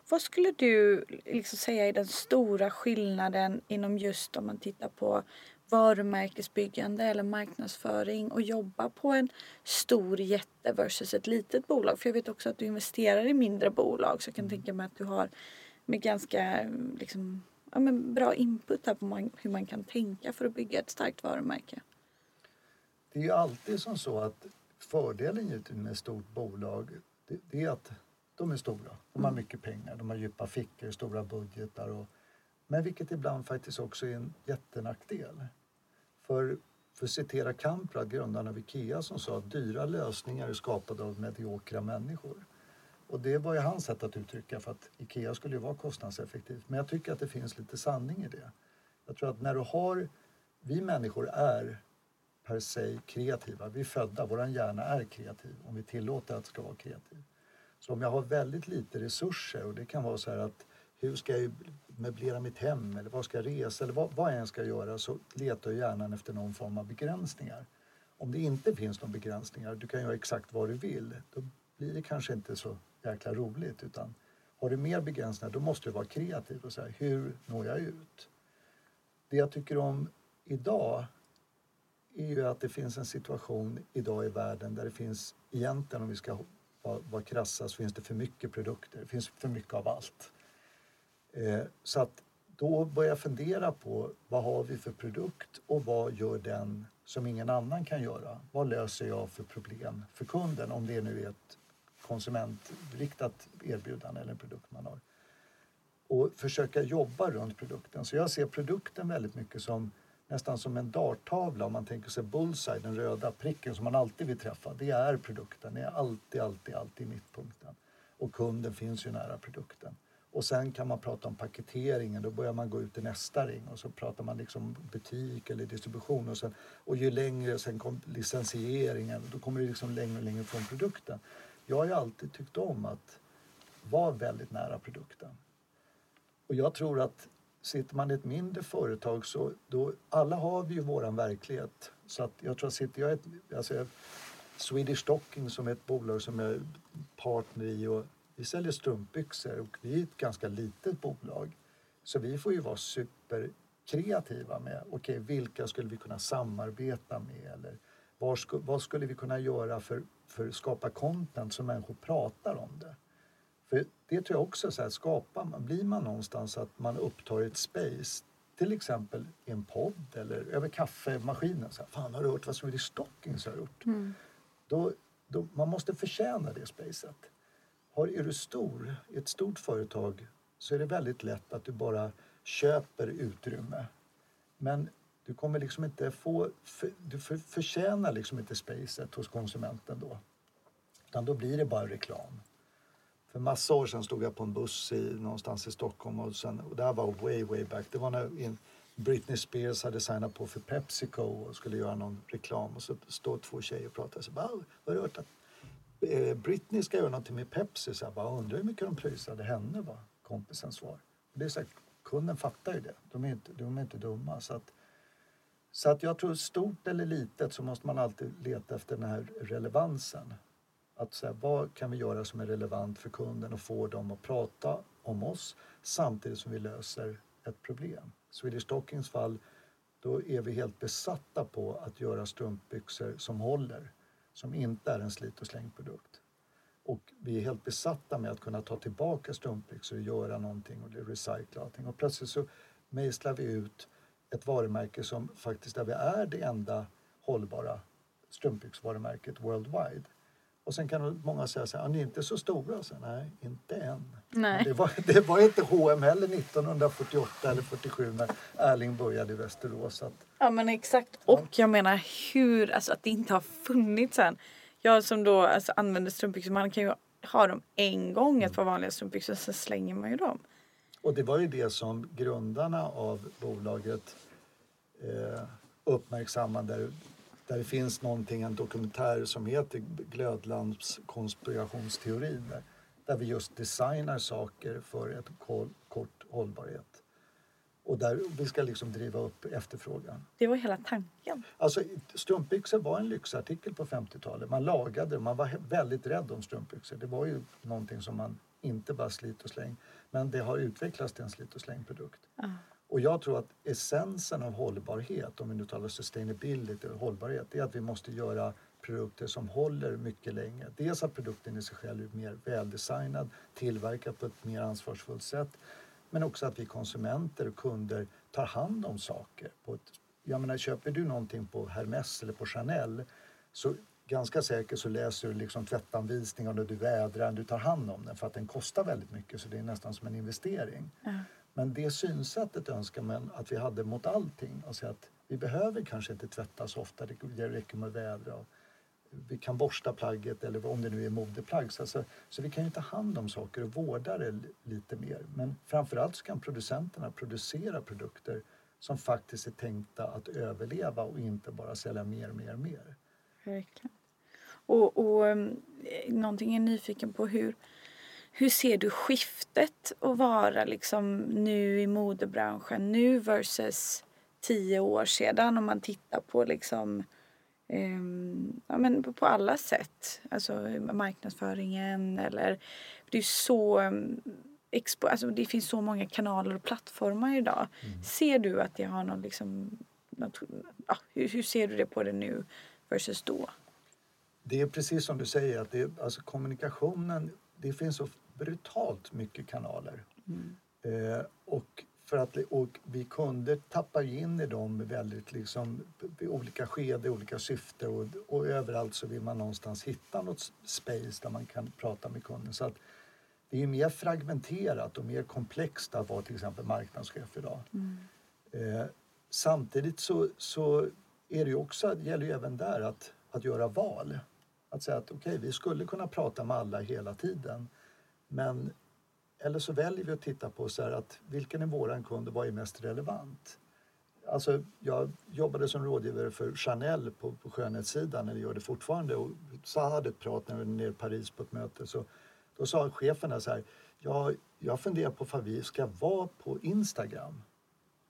Vad skulle du liksom säga är den stora skillnaden inom just om man tittar på varumärkesbyggande eller marknadsföring och jobba på en stor jätte versus ett litet bolag? För jag vet också att du investerar i mindre bolag så jag kan mm. tänka mig att du har med ganska liksom, ja, men bra input här på hur man kan tänka för att bygga ett starkt varumärke. Det är ju alltid som så att fördelen med stort bolag det, det, är att de är stora. De har mm. mycket pengar, de har djupa fickor, stora budgetar. Och, men vilket ibland faktiskt också är en jättenackdel. För, för att citera Kamprad, grundaren av Ikea, som sa att dyra lösningar är skapade av mediokra människor. Och det var ju hans sätt att uttrycka för att Ikea skulle ju vara kostnadseffektivt. Men jag tycker att det finns lite sanning i det. Jag tror att när du har, vi människor är per se kreativa. Vi är födda, vår hjärna är kreativ om vi tillåter att det ska vara kreativ. Så om jag har väldigt lite resurser och det kan vara så här att hur ska jag möblera mitt hem eller vad ska jag resa eller vad, vad jag än ska göra så letar hjärnan efter någon form av begränsningar. Om det inte finns några begränsningar, du kan göra exakt vad du vill, då blir det kanske inte så jäkla roligt utan har du mer begränsningar då måste du vara kreativ och säga hur når jag ut? Det jag tycker om idag är ju att det finns en situation idag i världen där det finns egentligen, om vi ska vara, vara krassa, så finns det för mycket produkter. Det finns för mycket av allt. Eh, så att då börjar jag fundera på vad har vi för produkt och vad gör den som ingen annan kan göra? Vad löser jag för problem för kunden om det nu är ett konsumentriktat erbjudande eller en produkt man har? Och försöka jobba runt produkten. Så jag ser produkten väldigt mycket som nästan som en darttavla om man tänker sig bullseye, den röda pricken som man alltid vill träffa. Det är produkten, det är alltid, alltid, alltid mittpunkten. Och kunden finns ju nära produkten. Och sen kan man prata om paketeringen, då börjar man gå ut i nästa ring och så pratar man liksom butik eller distribution och, sen, och ju längre sen kom licensieringen, då kommer det liksom längre och längre från produkten. Jag har ju alltid tyckt om att vara väldigt nära produkten. Och jag tror att sitter man i ett mindre företag så då, alla har vi ju våran verklighet. Så att jag tror att sitter jag i ett, alltså Swedish Stocking som är ett bolag som jag är partner i och vi säljer strumpbyxor och vi är ett ganska litet bolag. Så vi får ju vara superkreativa med, okej okay, vilka skulle vi kunna samarbeta med eller vad, vad skulle vi kunna göra för, för att skapa content så människor pratar om det. För det tror jag också, så här, skapar man, blir man någonstans att man upptar ett space till exempel i en podd eller över kaffemaskinen. Så här, Fan, har du hört vad Swedish Stockings har gjort? Mm. Då, då, man måste förtjäna det spacet. Har, är du stor i ett stort företag så är det väldigt lätt att du bara köper utrymme. Men du kommer liksom inte få... För, du för, förtjänar liksom inte spacet hos konsumenten då. Utan då blir det bara reklam. För massa år sedan stod jag på en buss i, någonstans i Stockholm och, sen, och det här var way, way back. Det var när Britney Spears hade signat på för Pepsico och skulle göra någon reklam och så står två tjejer och pratar. Så bara, ah, har du hört att eh, Britney ska göra någonting med Pepsi? Så jag bara, ah, undrar hur mycket de pröjsade henne var kompisens svar. det är så här, kunden fattar ju det. De är inte, de är inte dumma. Så att, så att jag tror stort eller litet så måste man alltid leta efter den här relevansen. Att säga, vad kan vi göra som är relevant för kunden och få dem att prata om oss samtidigt som vi löser ett problem. Swedish Stockings fall, då är vi helt besatta på att göra strumpbyxor som håller, som inte är en slit och slängprodukt. Och vi är helt besatta med att kunna ta tillbaka strumpbyxor och göra någonting och recycla allting. Och plötsligt så mejslar vi ut ett varumärke som faktiskt där vi är det enda hållbara strumpbyxvarumärket worldwide. Och sen kan många säga så här, ni är inte så stora. Så, Nej, inte än. Nej. Det, var, [LAUGHS] det var inte H&M heller 1948 eller 47 när Erling började i Västerås. Att, Ja men exakt. Och jag menar hur, alltså att det inte har funnits än. Jag som då alltså, använder strumpbyxor, man kan ju ha dem en gång, ett par vanliga strumpbyxor, sen slänger man ju dem. och det var ju det som grundarna av bolaget eh, uppmärksammade. Där, det finns någonting, en dokumentär som heter Glödlamps konspirationsteori. Där, där vi just designar saker för ett kort hållbarhet. Och där vi ska liksom driva upp efterfrågan. Det var hela tanken. Alltså, strumpbyxor var en lyxartikel på 50-talet. Man lagade man var väldigt rädd om strumpbyxor. Det var ju någonting som man inte bara slit och släng. Men det har utvecklats till en slit och slängprodukt. Och jag tror att essensen av hållbarhet, om vi nu talar sustainability och hållbarhet, det är att vi måste göra produkter som håller mycket längre. Dels att produkten i sig själv är mer väldesignad, tillverkad på ett mer ansvarsfullt sätt. Men också att vi konsumenter och kunder tar hand om saker. På ett, jag menar, köper du någonting på Hermès eller på Chanel så ganska säkert så läser du liksom tvättanvisningar och du vädrar den, du tar hand om den för att den kostar väldigt mycket så det är nästan som en investering. Men det synsättet önskar man att vi hade mot allting. Alltså att vi behöver kanske inte tvätta så ofta, det räcker med vädra. Vi kan borsta plagget eller om det nu är modeplagg. Så, alltså, så vi kan ju ta hand om saker och vårda det lite mer. Men framförallt så kan producenterna producera produkter som faktiskt är tänkta att överleva och inte bara sälja mer, mer, mer. Verkligen. Och, och um, någonting jag är nyfiken på hur, hur ser du skiftet att vara liksom nu i modebranschen nu versus tio år sedan om man tittar på liksom ehm, ja, men på, på alla sätt. Alltså marknadsföringen eller det är så um, expo, alltså det finns så många kanaler och plattformar idag. Ser du att det har någon liksom något, ja, hur, hur ser du det på det nu versus då? Det är precis som du säger, att det, alltså kommunikationen, det finns så brutalt mycket kanaler. Eh, och, för att, och vi kunder tappar in i dem väldigt liksom, i olika skeden, olika syfte och, och överallt så vill man någonstans hitta något space där man kan prata med kunden. Så att det är mer fragmenterat och mer komplext att vara till exempel marknadschef idag. Eh, samtidigt så, så är det ju också, det gäller ju även där att, att göra val. Att säga att okej, vi skulle kunna prata med alla hela tiden. Men, eller så väljer vi att titta på så här att vilken är våran kund och vad är mest relevant? Alltså, jag jobbade som rådgivare för Chanel på, på skönhetssidan, eller gör det fortfarande. Och så hade ett prat när vi var nere i Paris på ett möte. Så, då sa chefen så här, ja, jag funderar på ifall vi ska vara på Instagram.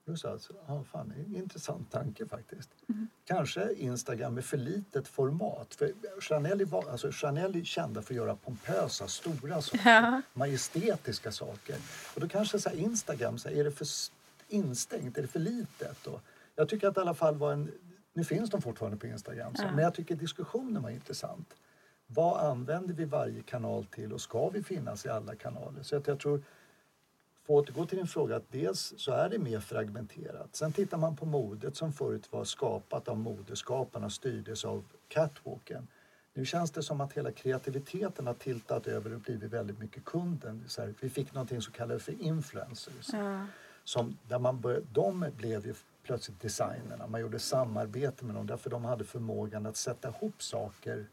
Då sa jag, ja, fan, det är en intressant tanke faktiskt. Kanske Instagram är för litet format. För Chanel är, alltså Chanel är kända för att göra pompösa, stora saker. Majestätiska saker. Och då kanske så här, Instagram, så här, är det för instängt? Är det för litet? Och jag tycker att i alla fall var en... Nu finns de fortfarande på Instagram. Så, Men jag tycker diskussionen var intressant. Vad använder vi varje kanal till och ska vi finnas i alla kanaler? Så att jag tror att återgå till din fråga, att dels så är det mer fragmenterat. Sen tittar man på modet som förut var skapat av modeskaparna, styrdes av catwalken. Nu känns det som att hela kreativiteten har tiltat över och blivit väldigt mycket kunden. Så här, vi fick någonting som kallades för influencers. Som, där man bör, de blev ju plötsligt designerna. Man gjorde samarbete med dem därför de hade förmågan att sätta ihop saker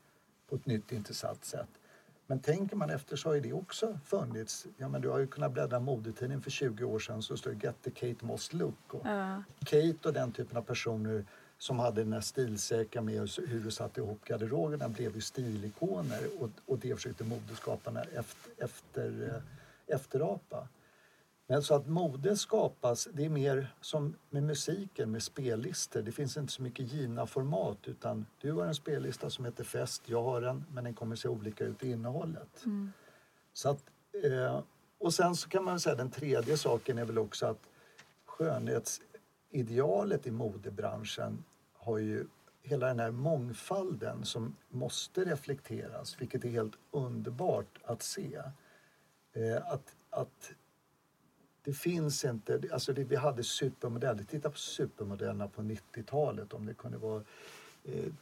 på ett nytt intressant sätt. Men tänker man efter så har det också funnits. Ja, men du har ju kunnat bläddra modetidningen för 20 år sedan så står det Get the Kate Moss look. Och Kate och den typen av personer som hade den här stilsäkra med hur du satte ihop garderoberna blev ju stilikoner och, och det försökte modeskaparna efter, efter, eh, efterapa. Men så att mode skapas, det är mer som med musiken, med spellistor. Det finns inte så mycket givna format utan du har en spellista som heter Fest, jag har en, men den kommer se olika ut i innehållet. Så att, eh, och sen så kan man säga den tredje saken är väl också att skönhetsidealet i modebranschen har ju hela den här mångfalden som måste reflekteras, vilket är helt underbart att se. Eh, att, att det finns inte, alltså det, vi hade supermodeller, titta på supermodellerna på 90-talet om det kunde vara eh,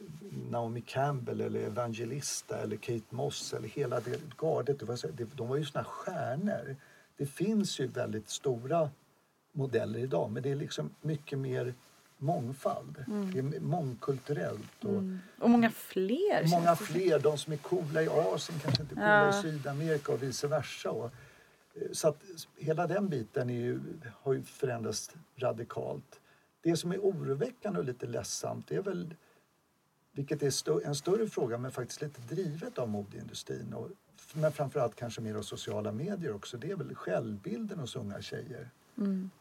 Naomi Campbell eller Evangelista eller Kate Moss eller hela det gardet. Det var, det, de var ju såna stjärnor. Det finns ju väldigt stora modeller idag men det är liksom mycket mer mångfald. Det är mångkulturellt. Och, Och många fler. Många fler. De som är coola i Asien kanske inte är coola i Sydamerika och vice versa. Och, så att hela den biten ju, har ju förändrats radikalt. Det som är oroväckande och lite ledsamt det är väl, vilket är en större fråga men faktiskt lite drivet av modeindustrin och, men framförallt kanske mer av sociala medier också, det är väl självbilden hos unga tjejer.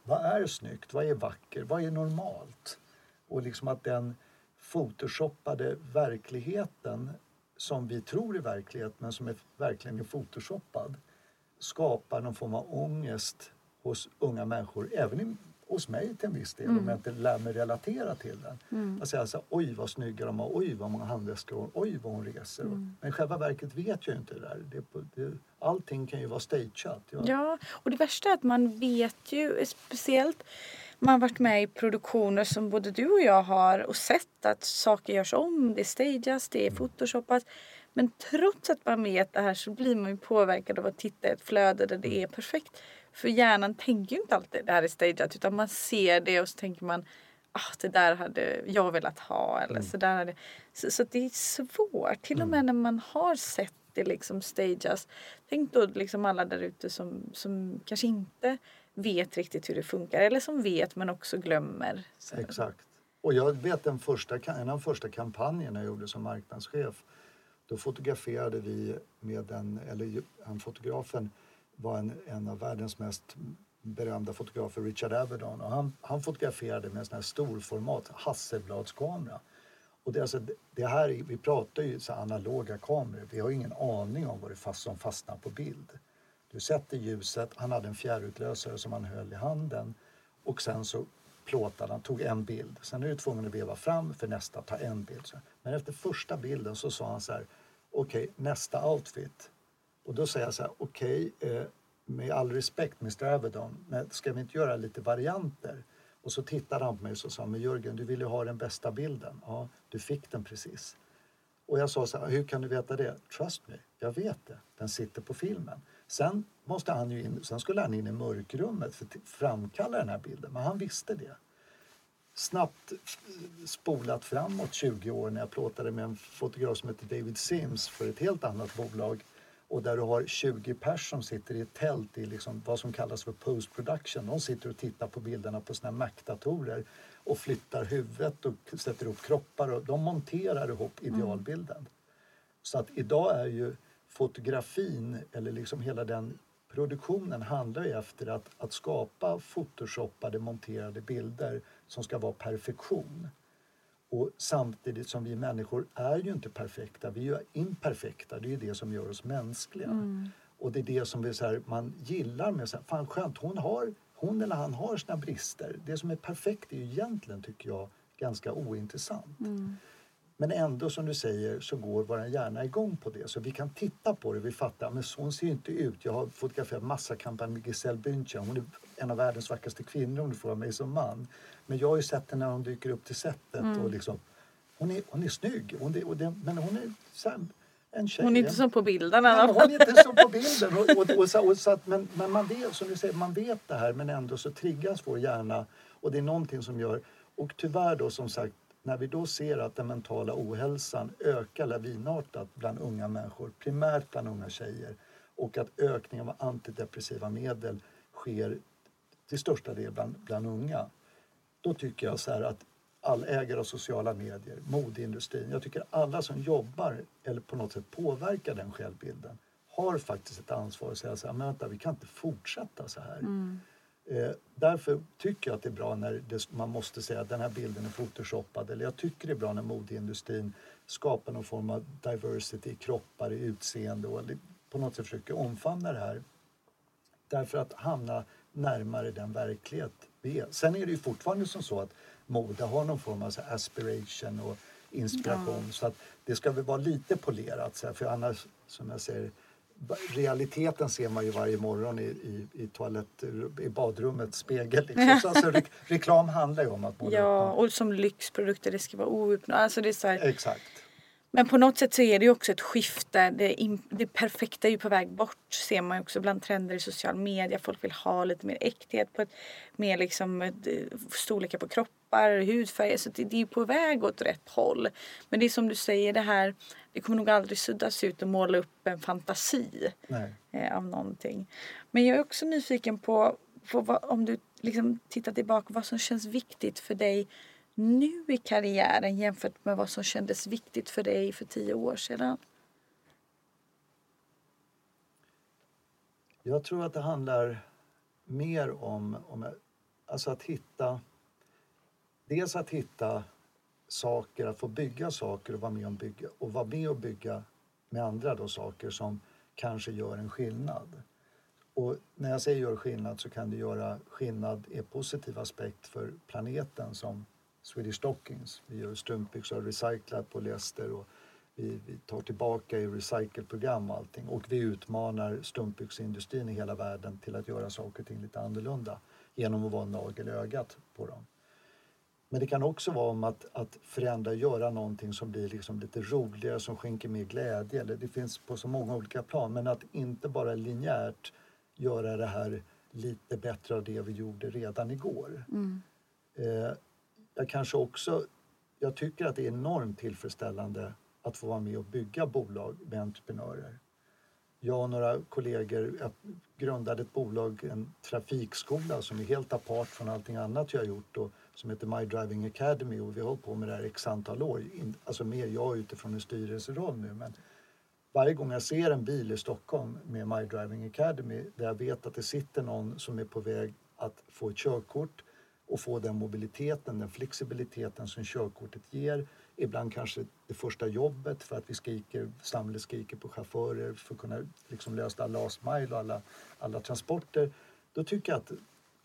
Vad är snyggt? Vad är vackert? Vad är normalt? Och liksom att den photoshoppade verkligheten som vi tror är verklighet men som är verkligen är photoshoppad skapar någon form av ångest hos unga människor, även i, hos mig till en viss del om jag inte lär mig relatera till den. Att säga så här, oj vad snygga de har, oj vad många handväskor hon oj vad hon reser. Men i själva verket vet jag ju inte det där. Det, det, allting kan ju vara stageat. Jag, Ja, och det värsta är att man vet ju, speciellt man varit med i produktioner som både du och jag har och sett att saker görs om, det stageas, det är photoshoppat. Men trots att man vet det här så blir man ju påverkad av att titta i ett flöde där det är perfekt. För hjärnan tänker ju inte alltid det här är stageat utan man ser det och så tänker man ah, det där hade jag velat ha eller så där hade... Så, så det är svårt, till och med när man har sett det liksom stageas. Tänk då liksom alla där ute som, som kanske inte vet riktigt hur det funkar eller som vet men också glömmer. Så, Exakt. Och jag vet den första, en av de första kampanjerna jag gjorde som marknadschef. Då fotograferade vi med en, eller han fotografen var en, en av världens mest berömda fotografer, Richard Avedon. Och han, han fotograferade med en sån här storformat Hasselbladskamera. Och det, alltså, det här, vi pratar ju så analoga kameror. Vi har ingen aning om vad det fast som fastnar på bild. Du sätter ljuset, han hade en fjärrutlösare som han höll i handen och sen så plåtade han, tog en bild. Sen är du tvungen att veva fram för nästa, ta en bild. Men efter första bilden så sa han så här, okej nästa outfit. Och då säger jag så här, okej eh, med all respekt Mr Avedon, men ska vi inte göra lite varianter? Och så tittade han på mig och sa, men Jörgen du vill ju ha den bästa bilden. Ja, du fick den precis. Och jag sa så här, hur kan du veta det? Trust me, jag vet det. Den sitter på filmen. Sen, måste han ju in, sen skulle han in i mörkrummet för att framkalla den här bilden, men han visste det. Snabbt spolat framåt 20 år när jag plåtade med en fotograf som heter David Sims för ett helt annat bolag och där du har 20 pers som sitter i ett tält i liksom vad som kallas för post production. De sitter och tittar på bilderna på sina Mac-datorer och flyttar huvudet och sätter ihop kroppar och de monterar ihop idealbilden. Så att idag är ju fotografin, eller liksom hela den produktionen handlar ju efter att, att skapa photoshoppade, monterade bilder som ska vara perfektion. Och samtidigt som vi människor är ju inte perfekta, vi är imperfekta. Det är ju det som gör oss mänskliga. Och det är det som vi, så här, man gillar med så här, fan skönt, hon, har, hon eller han har sina brister. Det som är perfekt är ju egentligen, tycker jag, ganska ointressant. Men ändå som du säger så går vår hjärna igång på det. Så vi kan titta på det vi fattar, men så hon ser inte ut. Jag har fotograferat massa kampanjer med Giselle Bündchen. Hon är en av världens vackraste kvinnor om du frågar mig som man. Men jag har ju sett henne när hon dyker upp till sättet och liksom, hon är, hon är snygg. Hon är, det, men hon är här, en tjej. Hon är inte som på bilden i alla fall. hon är inte så på bilden. Och, och, och, så, och, så att, men, men man vet, som du säger, man vet det här men ändå så triggas vår hjärna och det är någonting som gör... Och tyvärr då som sagt, när vi då ser att den mentala ohälsan ökar lavinartat bland unga människor, primärt bland unga tjejer och att ökningen av antidepressiva medel sker till största del bland, bland unga. Då tycker jag så här att all ägare av sociala medier, modeindustrin, jag tycker alla som jobbar eller på något sätt påverkar den självbilden har faktiskt ett ansvar att säga så här, men vänta, vi kan inte fortsätta så här. Mm. Eh, därför tycker jag att det är bra när det, man måste säga att den här bilden är photoshoppad. Eller jag tycker det är bra när modeindustrin skapar någon form av diversity i kroppar, i utseende och på något sätt försöker omfamna det här. Därför att hamna närmare den verklighet vi är. Sen är det ju fortfarande som så att mode har någon form av aspiration och inspiration. Så att det ska väl vara lite polerat. För annars, som jag säger, realiteten ser man ju varje morgon i, i, i toalett, i badrummets spegel. Liksom. Så alltså, re, [LAUGHS] reklam handlar ju om att måla Ja, och som lyxprodukter, det ska vara ouppnått. Alltså Exakt. Men på något sätt så är det ju också ett skifte. Det, det perfekta är ju på väg bort ser man ju också bland trender i social media. Folk vill ha lite mer äkthet på ett mer liksom eh, storlekar på kroppar, hudfärg. Så det, det är på väg åt rätt håll. Men det är som du säger det här. Det kommer nog aldrig suddas ut och måla upp en fantasi eh, av någonting. Men jag är också nyfiken på, på vad, om du liksom tittar tillbaka vad som känns viktigt för dig nu i karriären jämfört med vad som kändes viktigt för dig för tio år sedan? Jag tror att det handlar mer om, om alltså att hitta... Dels att hitta saker, att få bygga saker och vara med, och bygga, och vara med och bygga med andra då saker som kanske gör en skillnad. Och när jag säger gör skillnad så kan det göra skillnad i positiv aspekt för planeten som Swedish Stockings. Vi gör strumpbyxor recyclat polyester och vi, vi tar tillbaka i recycleprogram och allting. Och vi utmanar strumpbyxindustrin i hela världen till att göra saker och ting lite annorlunda genom att vara en nagel i ögat på dem. Men det kan också vara om att, att förändra, göra någonting som blir liksom lite roligare, som skänker mer glädje. Eller det finns på så många olika plan. Men att inte bara linjärt göra det här lite bättre av det vi gjorde redan igår. Mm. Eh, jag kanske också, jag tycker att det är enormt tillfredsställande att få vara med och bygga bolag med entreprenörer. Jag och några kollegor grundade ett bolag, en trafikskola som är helt apart från allting annat jag har gjort och som heter My Driving Academy och vi har hållit på med det här x antal år. Alltså mer jag utifrån en styrelseroll nu men varje gång jag ser en bil i Stockholm med My Driving Academy där jag vet att det sitter någon som är på väg att få ett körkort och få den mobiliteten, den flexibiliteten som körkortet ger. Ibland kanske det första jobbet för att vi skriker, samhället skriker på chaufförer för att kunna liksom lösa last mile och alla, alla transporter. Då tycker jag att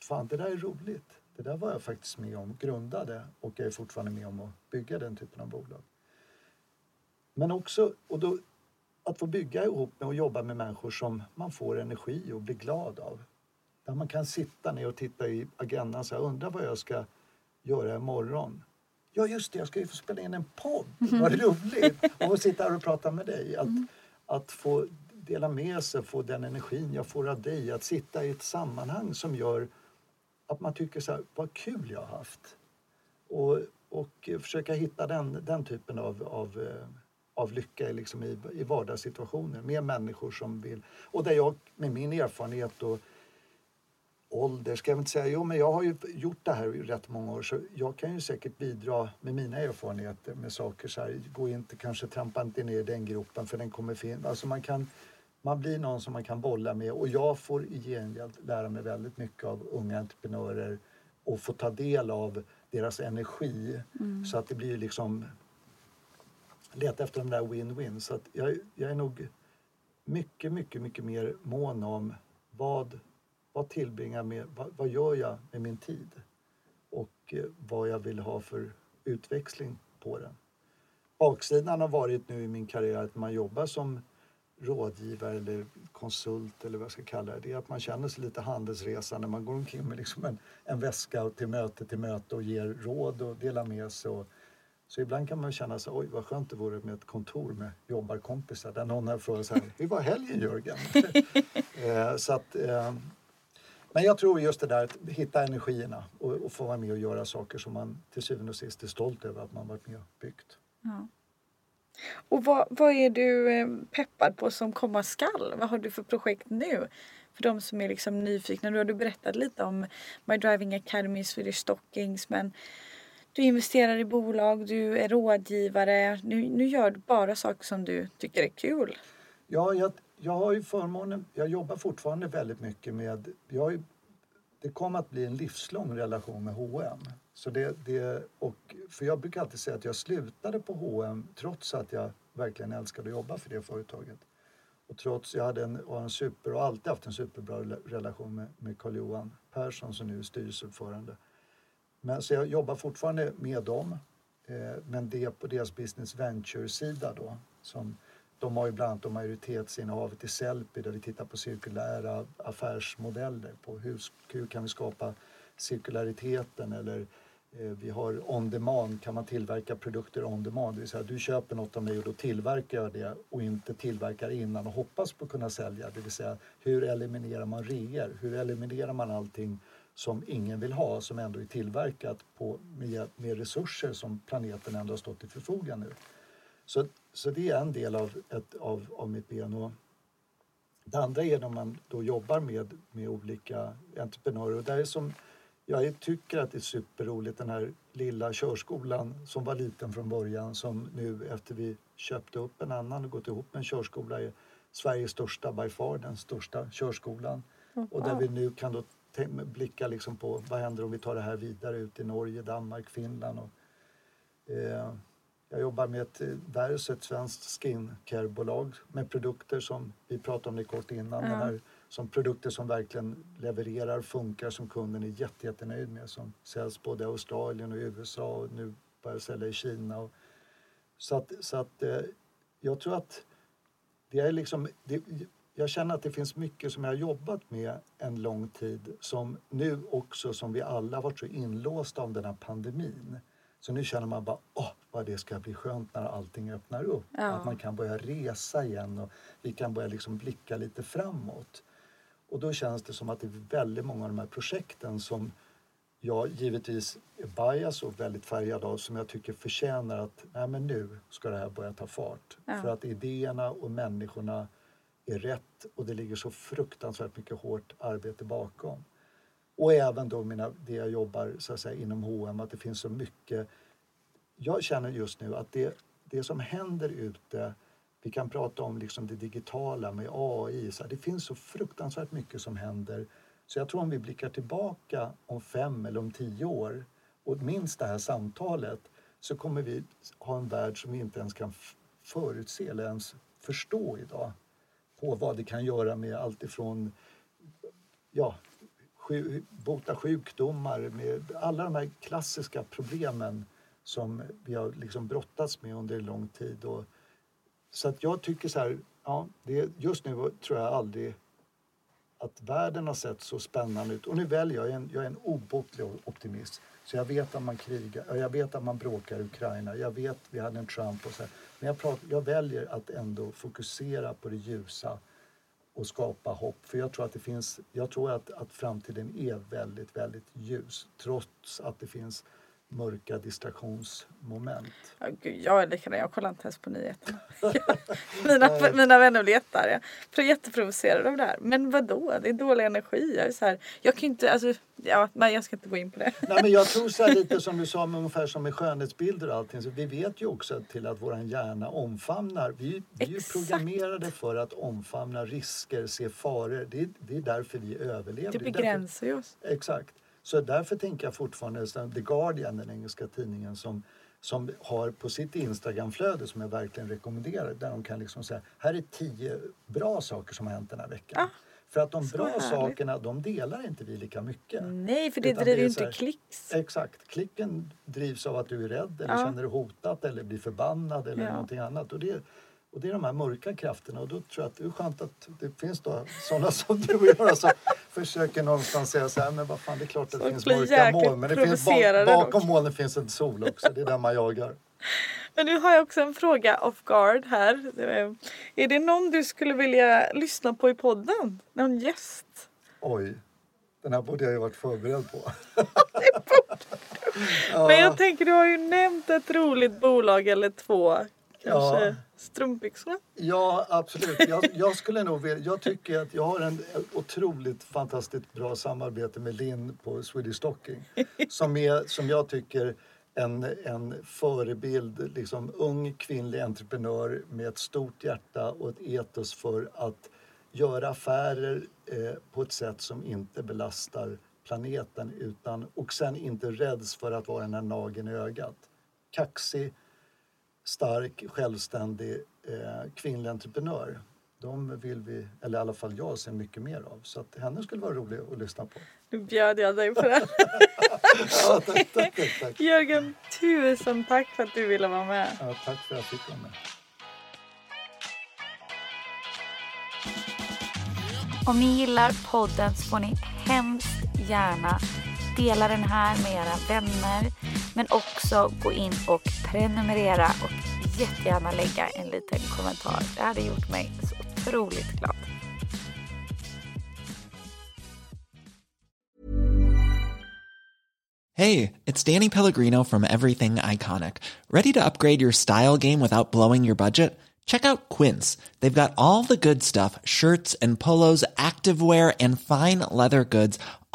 fan, det där är roligt. Det där var jag faktiskt med om, grundade och jag är fortfarande med om att bygga den typen av bolag. Men också och då, att få bygga ihop med och jobba med människor som man får energi och blir glad av. Där man kan sitta ner och titta i agendan och säga, undrar vad jag ska göra imorgon. Ja just det, jag ska ju få spela in en podd. Mm. Vad roligt! Och sitta här och prata med dig. Att, mm. att få dela med sig, få den energin jag får av dig. Att sitta i ett sammanhang som gör att man tycker så här, vad kul jag har haft. Och, och försöka hitta den, den typen av, av, eh, av lycka liksom i, i vardagssituationer med människor som vill. Och där jag med min erfarenhet och ålder ska jag inte säga. Jo, men jag har ju gjort det här i rätt många år så jag kan ju säkert bidra med mina erfarenheter med saker så här. Gå inte, kanske trampa inte ner i den gropen för den kommer finnas. Alltså man kan man blir någon som man kan bolla med och jag får i gengäld lära mig väldigt mycket av unga entreprenörer och få ta del av deras energi mm. så att det blir liksom leta efter de där win-win. Så att jag, jag är nog mycket, mycket, mycket mer mån om vad vad tillbringar med, vad, vad, gör jag med min tid? Och eh, vad jag vill ha för utväxling på den. Baksidan har varit nu i min karriär att man jobbar som rådgivare eller konsult eller vad jag ska kalla det. Det är att man känner sig lite handelsresa när man går omkring med liksom en, en väska till möte till möte och ger råd och delar med sig. Och, så ibland kan man känna sig, oj vad skönt det vore med ett kontor med jobbarkompisar där någon har frågat så här, hur var helgen Jörgen? [LAUGHS] eh, så att, eh, men jag tror just det där att hitta energierna och, och, få vara med och göra saker som man till syvende och sist är stolt över att man varit med och byggt. Ja. Och vad, vad är du eh, peppad på som komma skall? Vad har du för projekt nu? För de som är liksom nyfikna. Nu har du berättat lite om My Driving Academy, Swedish Stockings men du investerar i bolag, du är rådgivare. Nu, nu gör du bara saker som du tycker är kul. Ja, jag, jag har ju förmånen, jag jobbar fortfarande väldigt mycket med, jag det kommer att bli en livslång relation med H&M. Så det, det, och, för jag brukar alltid säga att jag slutade på H&M trots att jag verkligen älskade att jobba för det företaget. Och trots jag hade en, en super, och alltid haft en superbra relation med, med Carl-Johan Persson som nu är styrelseordförande. Men, så jag jobbar fortfarande med dem, eh, men det är på deras business venture-sida då som de har ju bland annat majoritetsinnehavet i Sellpy där vi tittar på cirkulära affärsmodeller. På hur, hur kan vi skapa cirkulariteten eller eh, vi har on demand, kan man tillverka produkter on demand? Det vill säga du köper något av mig och då tillverkar jag det och inte tillverkar innan och hoppas på att kunna sälja. Det vill säga hur eliminerar man reor? Hur eliminerar man allting som ingen vill ha som ändå är tillverkat på, med, med resurser som planeten ändå har stått till förfogande. Så, så det är en del av, ett, av, av mitt ben. Och det andra är när man då jobbar med, med olika entreprenörer. Och där är som, jag tycker att det är superroligt den här lilla körskolan som var liten från början som nu efter vi köpte upp en annan och gått ihop med en körskola är Sveriges största, by far den största körskolan. Mm. Och där vi nu kan då blicka liksom på vad händer om vi tar det här vidare ut i Norge, Danmark, Finland. Och, eh, jag jobbar med ett Verus, ett svenskt skincarebolag med produkter som vi pratade om det kort innan. Mm. här, som produkter som verkligen levererar, funkar, som kunden är jätte, jättenöjd med. Som säljs både i Australien och i USA och nu börjar sälja i Kina. Och, så att, så att eh, jag tror att det är liksom... Det, jag känner att det finns mycket som jag har jobbat med en lång tid som nu också, som vi alla varit så inlåsta av den här pandemin. Så nu känner man bara, åh, vad det ska bli skönt när allting öppnar upp. Ja. Att man kan börja resa igen och vi kan börja liksom blicka lite framåt. Och då känns det som att det är väldigt många av de här projekten som jag givetvis är bias och väldigt färgad av som jag tycker förtjänar att nej men nu ska det här börja ta fart. Ja. För att idéerna och människorna är rätt och det ligger så fruktansvärt mycket hårt arbete bakom. Och även då mina, det jag jobbar så att säga, inom H&M att det finns så mycket. Jag känner just nu att det, det som händer ute, vi kan prata om liksom det digitala med AI, så här, det finns så fruktansvärt mycket som händer. Så jag tror om vi blickar tillbaka om fem eller om tio år och minst det här samtalet så kommer vi ha en värld som vi inte ens kan förutse eller ens förstå idag på vad det kan göra med allt ifrån ja, bota sjukdomar, med alla de här klassiska problemen som vi har liksom brottats med under en lång tid. Och, så att jag tycker så här, ja, det, just nu tror jag aldrig att världen har sett så spännande ut. Och nu väljer jag, en, jag är en obotlig optimist. Så jag vet att man krigar, jag vet att man bråkar i Ukraina, jag vet vi hade en Trump och så här. Men jag, pratar, jag väljer att ändå fokusera på det ljusa och skapa hopp. För jag tror att det finns, jag tror att, att framtiden är väldigt, väldigt ljus trots att det finns mörka distraktionsmoment. Ja, gud, jag är likadan, jag kollar inte ens på nyheterna. [LAUGHS] [LAUGHS] mina, mina vänner blir jättearga. Jag jätteprovocerade av det här. Men vadå, det är dålig energi. Jag, är så här, jag kan inte, alltså, ja, men jag ska inte gå in på det. Nej, men jag tror så här, [LAUGHS] lite som du sa, ungefär som med skönhetsbilder och allting. Så vi vet ju också till att vår hjärna omfamnar. Vi, vi är ju programmerade för att omfamna risker, se faror. Det, det är därför vi överlever. Det begränsar ju oss. Exakt. Så därför tänker jag fortfarande The Guardian, den engelska tidningen som, som har på sitt Instagramflöde som jag verkligen rekommenderar där de kan liksom säga här är tio bra saker som har hänt den här veckan. Ah, för att de bra härligt. sakerna de delar inte vi lika mycket. Nej, för det driver ju inte klicks. Exakt. Klicken drivs av att du är rädd eller ah. känner dig hotat eller blir förbannad eller ja. någonting annat. Och det, och det är de här mörka krafterna och då tror jag att det är skönt att det finns då sådana som du och jag som [LAUGHS] försöker någonstans säga så här, men vad fan det är klart att det finns mörka moln men det finns bakom molnen finns en sol också, det är där man jagar. [LAUGHS] Men nu har jag också en fråga off guard här. Är det någon du skulle vilja lyssna på i podden? Någon gäst? Oj, den här borde jag ju varit förberedd på. [LAUGHS] ja. Men jag tänker, du har ju nämnt ett roligt bolag eller två. Kanske. Ja strumpbyxorna? Ja, absolut. Jag, jag, skulle nog vilja, jag tycker att jag har en otroligt fantastiskt bra samarbete med Linn på Swedish Stocking som, är, som jag tycker en, en förebild, liksom ung kvinnlig entreprenör med ett stort hjärta och ett etos för att göra affärer eh, på ett sätt som inte belastar planeten utan, och sen inte räds för att vara den här nageln i ögat. Kaxig, stark, självständig eh, kvinnlig entreprenör. De vill vi, eller i alla fall jag, se mycket mer av. Så att henne skulle vara rolig att lyssna på. Nu bjöd jag dig på det. [LAUGHS] ja, tack, tack, tack, Jörgen, tusen tack för att du ville vara med. Ja, tack för att jag fick vara med. Om ni gillar podden så får ni hemskt gärna dela den här med era vänner Men också gå in och prenumerera och jättegärna lägga en liten kommentar. Det hade gjort mig så otroligt glad. Hey, it's Danny Pellegrino from Everything Iconic. Ready to upgrade your style game without blowing your budget? Check out Quince. They've got all the good stuff shirts and polos, activewear, and fine leather goods,